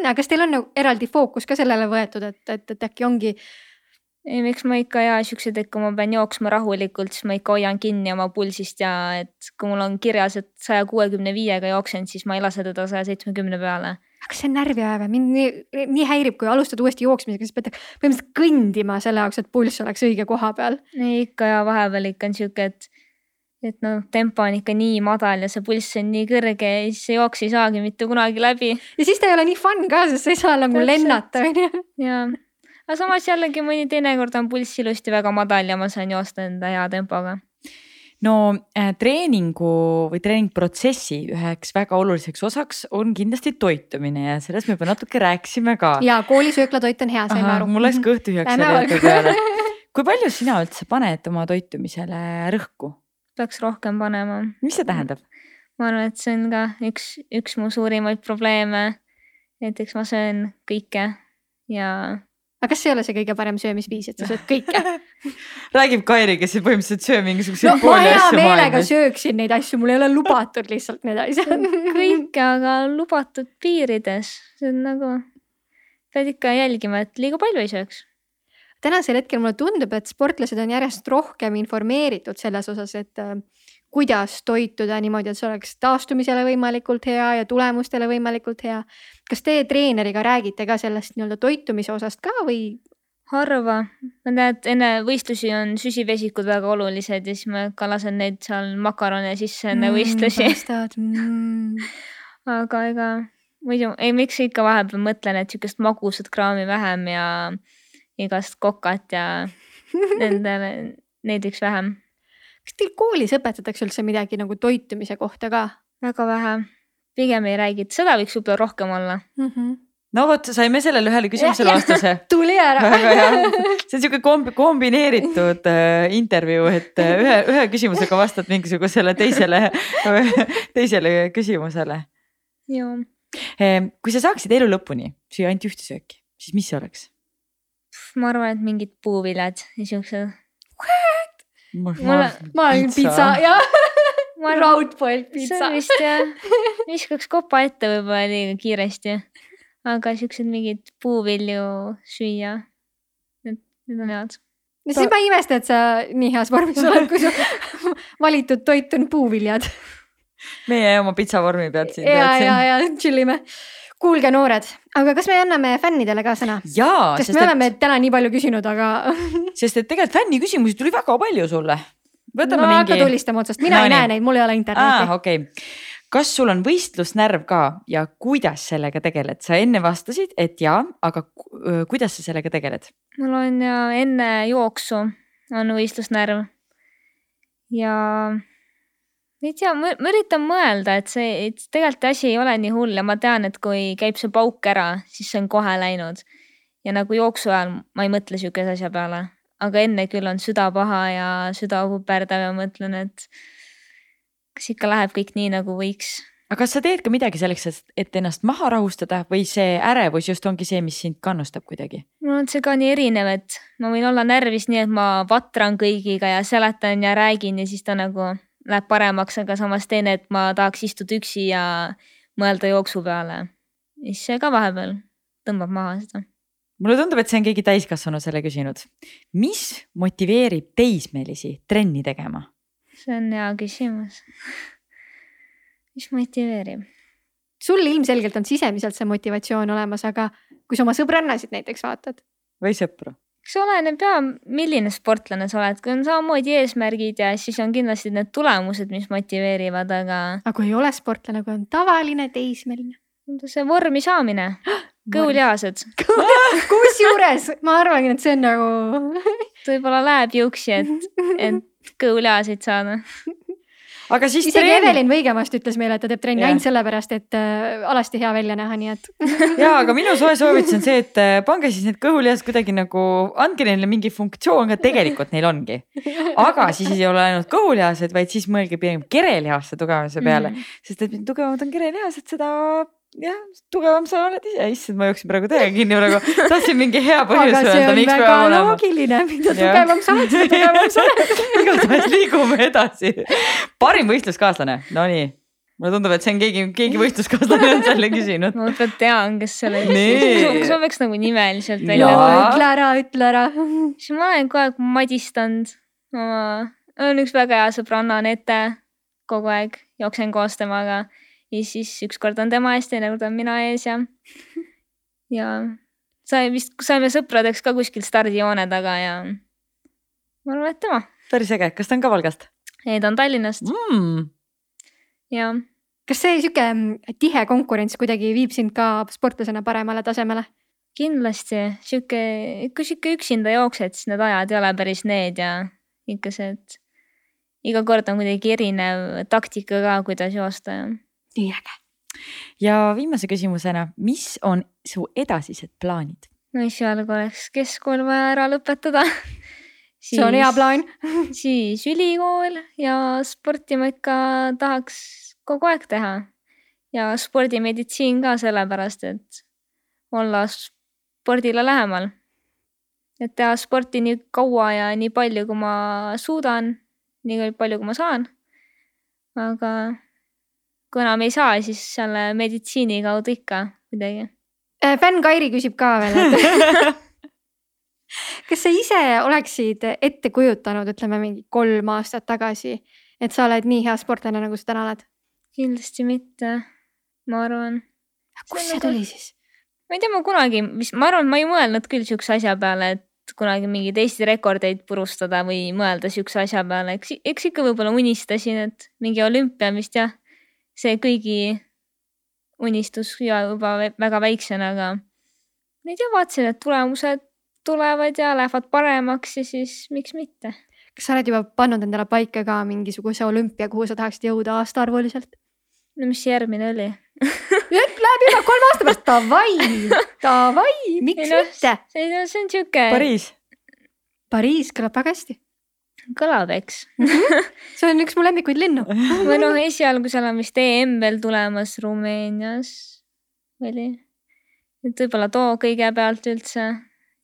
aga kas teil on nagu eraldi fookus ka sellele võetud, et, et, et äkki ongi, ei, miks ma ikka ja siuksed, et kui ma pean jooksma rahulikult, siis ma ikka hoian kinni oma pulsist ja et kui mul on kirjas, et saja kuuekümne viiega jooksen, siis ma ei lase teda saja seitsmekümne peale. aga kas see on närviajav ja mind nii, nii häirib, kui alustad uuesti jooksmisega, siis pead põhimõtteliselt kõndima selle jaoks, et pulss oleks õige koha peal. ei ikka ja vahepeal ikka on sihuke, et, et noh, tempo on ikka nii madal ja see pulss on nii kõrge ja siis see jooks ei saagi mitte kunagi läbi ja siis ta ei ole nii fun ka, sest sa ei saa nagu lennata, onju. ja, aga samas jällegi mõni teinekord on pulss ilusti väga madal ja ma saan joosta enda hea tempoga. no äh, treeningu või treeningprotsessi üheks väga oluliseks osaks on kindlasti toitumine ja sellest me juba natuke rääkisime ka. ja koolisööklatoit on hea, saime aru. mul läks kõht tühjaks selle jutu peale. kui palju sina üldse paned oma toitumisele rõhku, peaks rohkem panema. mis see tähendab? ma arvan, et see on ka üks, üks mu suurimaid probleeme. näiteks ma söön kõike ja aga kas see ei ole see kõige parem söömisviis, et sa sööd kõike? <laughs> räägib Kairi, kes põhimõtteliselt söö no mingisuguseid ma pooli hea asju meelega maailmas. sööksin neid asju, mul ei ole lubatud lihtsalt need asjad. kõike, aga lubatud piirides. see on nagu, pead ikka jälgima, et liiga palju ei sööks. Tänasel hetkel mulle tundub, et sportlased on järjest rohkem informeeritud selles osas, et äh, kuidas toituda niimoodi, et see oleks taastumisele võimalikult hea ja tulemustele võimalikult hea. kas te treeneriga räägite ka sellest nii-öelda toitumise osast ka või? harva, ma tean, et enne võistlusi on süsivesikud väga olulised ja siis ma ka lasen neid seal makarone sisse enne võistlusi. Mm. <laughs> aga ega muidu, ei miks ikka vahepeal mõtlen, et sihukest magusat kraami vähem ja igast kokat ja <laughs> nendele, neid võiks vähem. kas teil koolis õpetatakse üldse midagi nagu toitumise kohta ka väga vähe, pigem ei räägita, seda võiks võib-olla rohkem olla. mm? -hmm. no vot, saime sellele ühele küsimusele vastuse. <laughs> tuli ära väga hea, see on siuke komb-, kombineeritud äh, intervjuu, et äh, ühe, ühe küsimusega vastad mingisugusele teisele, <laughs> teisele küsimusele. joo, kui sa saaksid elu lõpuni süüa ainult ühte sööki, siis mis see oleks? Ma arvan, et mingid puuviljad ja siuksed. ma olen pitsa ja <laughs> ma arvan, raudpoelt see pitsa on. vist jah, <laughs> viskaks kopa ette võib-olla liiga kiiresti. aga siuksed mingid puuvilju süüa, need, need on head. no siis ma ei imesta, et sa nii heas vormis oled, kui su <laughs> valitud toit on puuviljad. meie oma pitsavormi pealt siin ja, ja, ja chill ime. kuulge, noored, aga kas me anname fännidele ka sõna? sest sest me oleme et, täna nii palju küsinud, aga <laughs> sest et tegelikult fänni küsimusi tuli väga palju sulle. võtame no hakka mingi. tulistama otsast, mina No ei nii. näe neid, mul ei ole aa, internetti. okei okay.. kas sul on võistlusnärv ka ja kuidas sellega tegeled, sa enne vastasid, et jaa, aga kuidas sa sellega tegeled? mul on ja enne jooksu on võistlusnärv. ja ei tea, ma üritan mõelda, et see, et tegelikult asi ei ole nii hull ja ma tean, et kui käib see pauk ära, siis see on kohe läinud. ja nagu jooksu ajal ma ei mõtle sihukese asja peale, aga enne küll on süda paha ja süda kuperdav ja mõtlen, et kas ikka läheb kõik nii, nagu võiks aga kas sa teed ka midagi selleks, et ennast maha rahustada või see ärevus just ongi see, mis sind kannustab kuidagi? on see ka nii erinev, et ma võin olla närvis nii, et ma vatran kõigiga ja seletan ja räägin ja siis ta nagu läheb paremaks, aga samas teine, et ma tahaks istuda üksi ja mõelda jooksu peale. siis see ka vahepeal tõmbab maha seda. mulle tundub, et see on keegi täiskasvanu selle küsinud. mis motiveerib teismelisi trenni tegema? see on hea küsimus. <laughs> mis motiveerib? sul ilmselgelt on sisemiselt see motivatsioon olemas, aga kui sa oma sõbrannasid näiteks vaatad, või sõpru. Eks oleneb ja, milline sportlane sa oled, kui on samamoodi eesmärgid ja siis on kindlasti need tulemused, mis motiveerivad, aga aga kui ei ole sportlane, kui on tavaline teismeline. see vormi saamine, kõhulihased, kusjuures ma arvan, et see on nagu, <laughs> võib-olla läheb juuksi, et, et kõhulihaseid saada. <laughs> aga siis isegi treening Evelin Võigemast ütles meile, et ta teeb trenni Jah. ainult sellepärast, et äh, alasti hea välja näha, nii et <laughs> ja, aga minu soe soovitus on see, et äh, pange siis need kõhulihased kuidagi nagu, andke neile mingi funktsioon ka, tegelikult neil ongi. aga siis ei ole ainult kõhulihased, vaid siis mõelge pigem kerelihaste tugevuse peale mm, -hmm. sest et tugevamad on kerelihased, seda jah, tugevam sa oled ise, issand, ma jooksin praegu täiega kinni praegu, tahtsin mingi hea põhjus öelda, miks peab olema. loogiline, mida tugevam sa oled, seda tugevam sa oled. <laughs> igatahes liigume edasi. parim võistluskaaslane, nonii. mulle tundub, et see on keegi, keegi võistluskaaslane on selle küsinud. <laughs> ma võib-olla tean, kes selle küsis, kas ma peaks nagu nimeliselt välja ütlema? ütle ära, ütle ära. siis ma olen kogu aeg madistanud oma, on üks väga hea sõbranna Anette, kogu aeg jooksen koos temaga ja siis ükskord on tema ees, teinekord on mina ees ja, <laughs> ja sai vist, saime sõpradeks ka kuskil stardijoone taga ja ma arvan, et tema, päris äge, kas ta on ka Valgast ei ta on Tallinnast mm.? ja kas see sihuke mm, tihe konkurents kuidagi viib sind ka sportlasena paremale tasemele? kindlasti sihuke, kui sihuke üksinda jooksed, siis need ajad ei ole päris need ja ikka see, et iga kord on kuidagi erinev taktika ka, kuidas joosta ja nii äge. ja viimase küsimusena, mis on su edasised plaanid? no esialgu oleks keskkool vaja ära lõpetada. <laughs> see on hea. plaan. <laughs> siis ülikool ja sporti ma ikka tahaks kogu aeg teha ja spordimeditsiin ka sellepärast, et olla spordile lähemal. et teha sporti nii kaua ja nii palju, kui ma suudan, nii palju, kui ma saan. aga kui enam ei saa, siis selle meditsiini kaudu ikka kuidagi. fänn Kairi küsib ka veel, et <laughs> kas sa ise oleksid ette kujutanud, ütleme mingi kolm aastat tagasi, et sa oled nii hea sportlane, nagu sa täna oled? kindlasti mitte, ma arvan kust See nagu- tuli siis? ma ei tea, ma kunagi, mis, ma arvan, ma ei mõelnud küll siukse asja peale, et kunagi mingeid Eesti rekordeid purustada või mõelda siukse asja peale, eks, eks ikka võib-olla unistasin, et mingi olümpia vist jah, see kõigi unistus ja juba vä- väga väiksena, aga ma ei tea, vaatasin, et tulemused tulevad ja lähevad paremaks ja siis miks mitte. kas sa oled juba pannud endale paika ka mingisuguse olümpia, kuhu sa tahaksid jõuda aastaarvuliselt? no mis järgmine oli? <laughs> Läheb juba kolme aasta pärast, davai, davai, miks Ei noh, mitte? see on, see on siuke, Pariis. Pariis kõlab väga hästi. kõlab, eks. see on üks mu lemmikuid linnu. <laughs> või noh, esialgu seal on vist EM veel tulemas Rumeenias oli. et võib-olla too kõigepealt üldse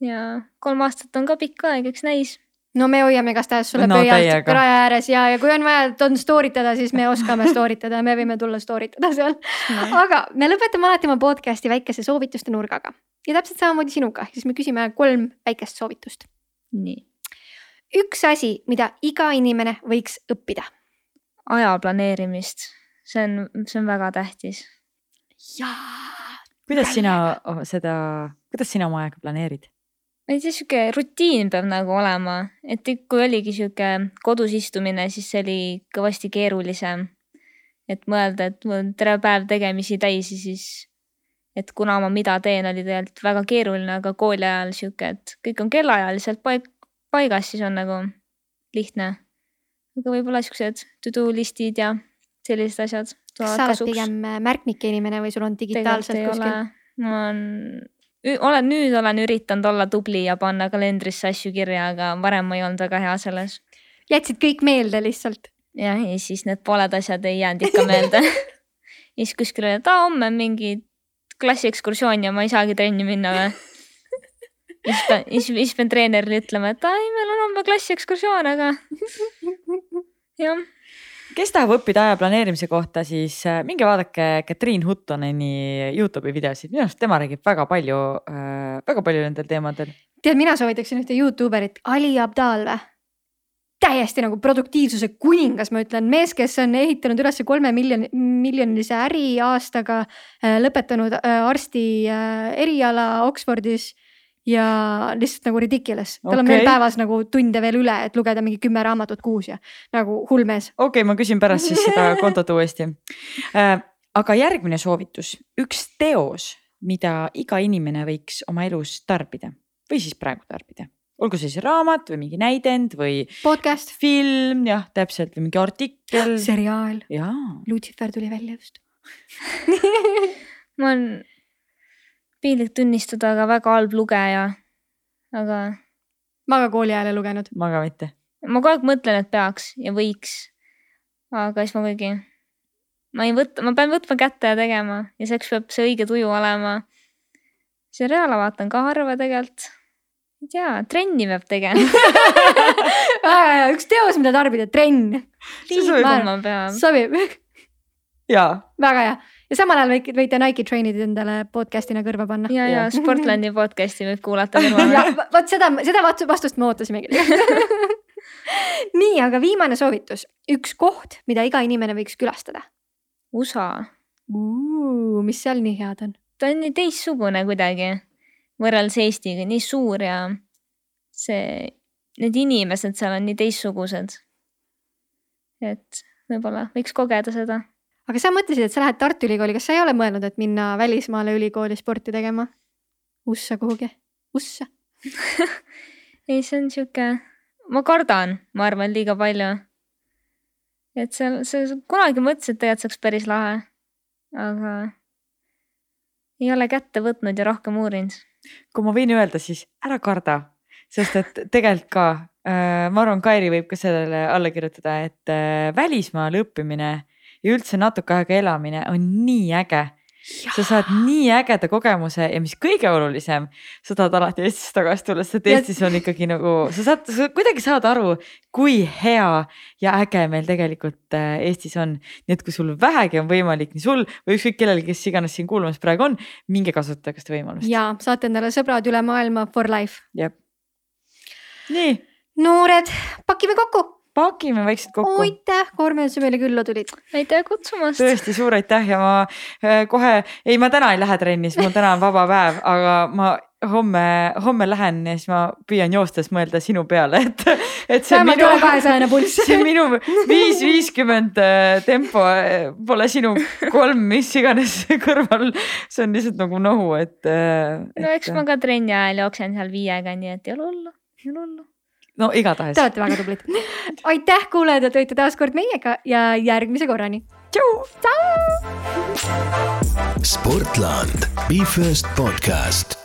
ja kolm aastat on ka pikk aeg, eks näis. no me hoiame igastahes sulle No pöialt raja ääres ja, ja kui on vaja on story tada, siis me oskame story tada ja me võime tulla story tada seal. aga me lõpetame alati oma podcast'i väikese soovituste nurgaga ja täpselt samamoodi sinuga, siis me küsime kolm väikest soovitust. nii, üks asi, mida iga inimene võiks õppida. aja planeerimist, see on, see on väga tähtis. jaa. kuidas sina o- seda, kuidas sina oma aega planeerid? ma ei tea, sihuke rutiin peab nagu olema, et kui oligi sihuke kodus istumine, siis see oli kõvasti keerulisem. et mõelda, et mul on terve päev tegemisi täis ja siis, et kuna ma mida teen, oli tegelikult väga keeruline, aga kooli ajal sihuke, et kõik on kellaajaliselt paik-, paigas, siis on nagu lihtne. aga võib-olla siuksed to do list'id ja sellised asjad kas sa oled kasuks pigem äh, märkmike inimene või sul on digitaalselt kuskil ma olen, olen nüüd olen üritanud olla tubli ja panna kalendrisse asju kirja, aga varem ma ei olnud väga hea selles. jätsid kõik meelde lihtsalt. jah, ja siis need pooled asjad ei jäänud ikka meelde. <laughs> ja siis kuskil oli, et aa homme on mingi klassiekskursioon ja ma ei saagi trenni minna või. Ja siis pean, siis pean treenerile ütlema, et ai, meil on homme klassiekskursioon, aga <laughs> jah, kes tahab õppida aja planeerimise kohta, siis äh, minge vaadake Katriin Huttoneni Youtube'i videosid, minu arust tema räägib väga palju äh,, väga palju nendel teemadel. tead, mina soovitaksin ühte Youtuberit, Ali Abdal või? täiesti nagu produktiivsuse kuningas, ma ütlen, mees, kes on ehitanud üles kolme miljoni, miljonilise äri aastaga, lõpetanud arsti eriala Oxfordis ja lihtsalt nagu ridiculous, tal okay. on veel päevas nagu tunde veel üle, et lugeda mingi kümme raamatut kuus ja nagu hull mees. okei okay,, ma küsin pärast siis seda <laughs> kontot uuesti äh,. aga järgmine soovitus, üks teos, mida iga inimene võiks oma elus tarbida või siis praegu tarbida olgu see siis raamat või mingi näidend või. podcast. film jah, täpselt või mingi artikkel. <gasps> seriaal. jaa. Lucifer tuli välja just <laughs> ma olen piinlik tunnistada, aga väga halb lugeja. aga. ma ka kooli ajal ei lugenud. ma ka mitte. ma kogu aeg mõtlen, et peaks ja võiks. aga siis ma kuidagi, ma ei võta, ma pean võtma kätte ja tegema ja selleks peab see õige tuju olema. seriaale vaatan ka harva tegelikult. ei tea, trenni peab tegema <laughs> väga hea, üks teos, mida tarbida, trenn. liikuma peab. sobib. jaa. väga hea ja samal ajal võite, võite Nike Train'id endale podcast'ina kõrva panna. ja, ja Sportlandi podcast'i võib kuulata kõrval. vot seda, seda vastust me ootasimegi <laughs> nii, aga viimane soovitus, üks koht, mida iga inimene võiks külastada. USA. mis seal nii head on? ta on nii teistsugune kuidagi võrreldes Eestiga, nii suur ja see, need inimesed seal on nii teistsugused. et võib-olla võiks kogeda seda aga sa mõtlesid, et sa lähed Tartu Ülikooli, kas sa ei ole mõelnud, et minna välismaale ülikooli sporti tegema? USA kuhugi, USA <laughs> ei, see on sihuke, ma kardan, ma arvan, liiga palju. et seal, sa kunagi mõtlesid, et tegelikult see oleks päris lahe, aga ei ole kätte võtnud ja rohkem uurinud. kui ma võin öelda, siis ära karda, sest et tegelikult ka äh, ma arvan, Kairi võib ka sellele alla kirjutada, et äh, välismaal õppimine ja üldse natuke aega elamine on nii äge. sa saad nii ägeda kogemuse ja mis kõige olulisem, sa tahad alati Eestisse tagasi tulla, sest Eestis on ikkagi nagu, sa saad, sa kuidagi saad aru, kui hea ja äge meil tegelikult äh, Eestis on. nii et kui sul vähegi on võimalik, nii sul või ükskõik kellelgi, kes iganes siin kuulamas praegu on, minge kasutage seda võimalust. ja saate endale sõbrad üle maailma for life. jah. nii. noored, pakime kokku pakime vaikselt kokku. aitäh, Karmen, sa meile külla tulid. aitäh kutsumast. tõesti suur aitäh ja ma äh, kohe, ei, ma täna ei lähe trenni, sest mul täna on vaba päev, aga ma homme, homme lähen ja siis ma püüan joostes mõelda sinu peale, et, et see on minu. kahesajane pulss. <laughs> see minu viis viiskümmend äh, tempo, äh, pole sinu kolm, mis iganes kõrval. see on lihtsalt nagu nohu, et, et.... no eks ma ka trenni ajal jooksen seal viiega, nii et ei ole hullu, ei ole hullu no igatahes. Te olete väga tublid. <laughs> aitäh, kuulajad, et olite taas kord meiega ja järgmise korrani. tšau. tšau. sportland, Be First podcast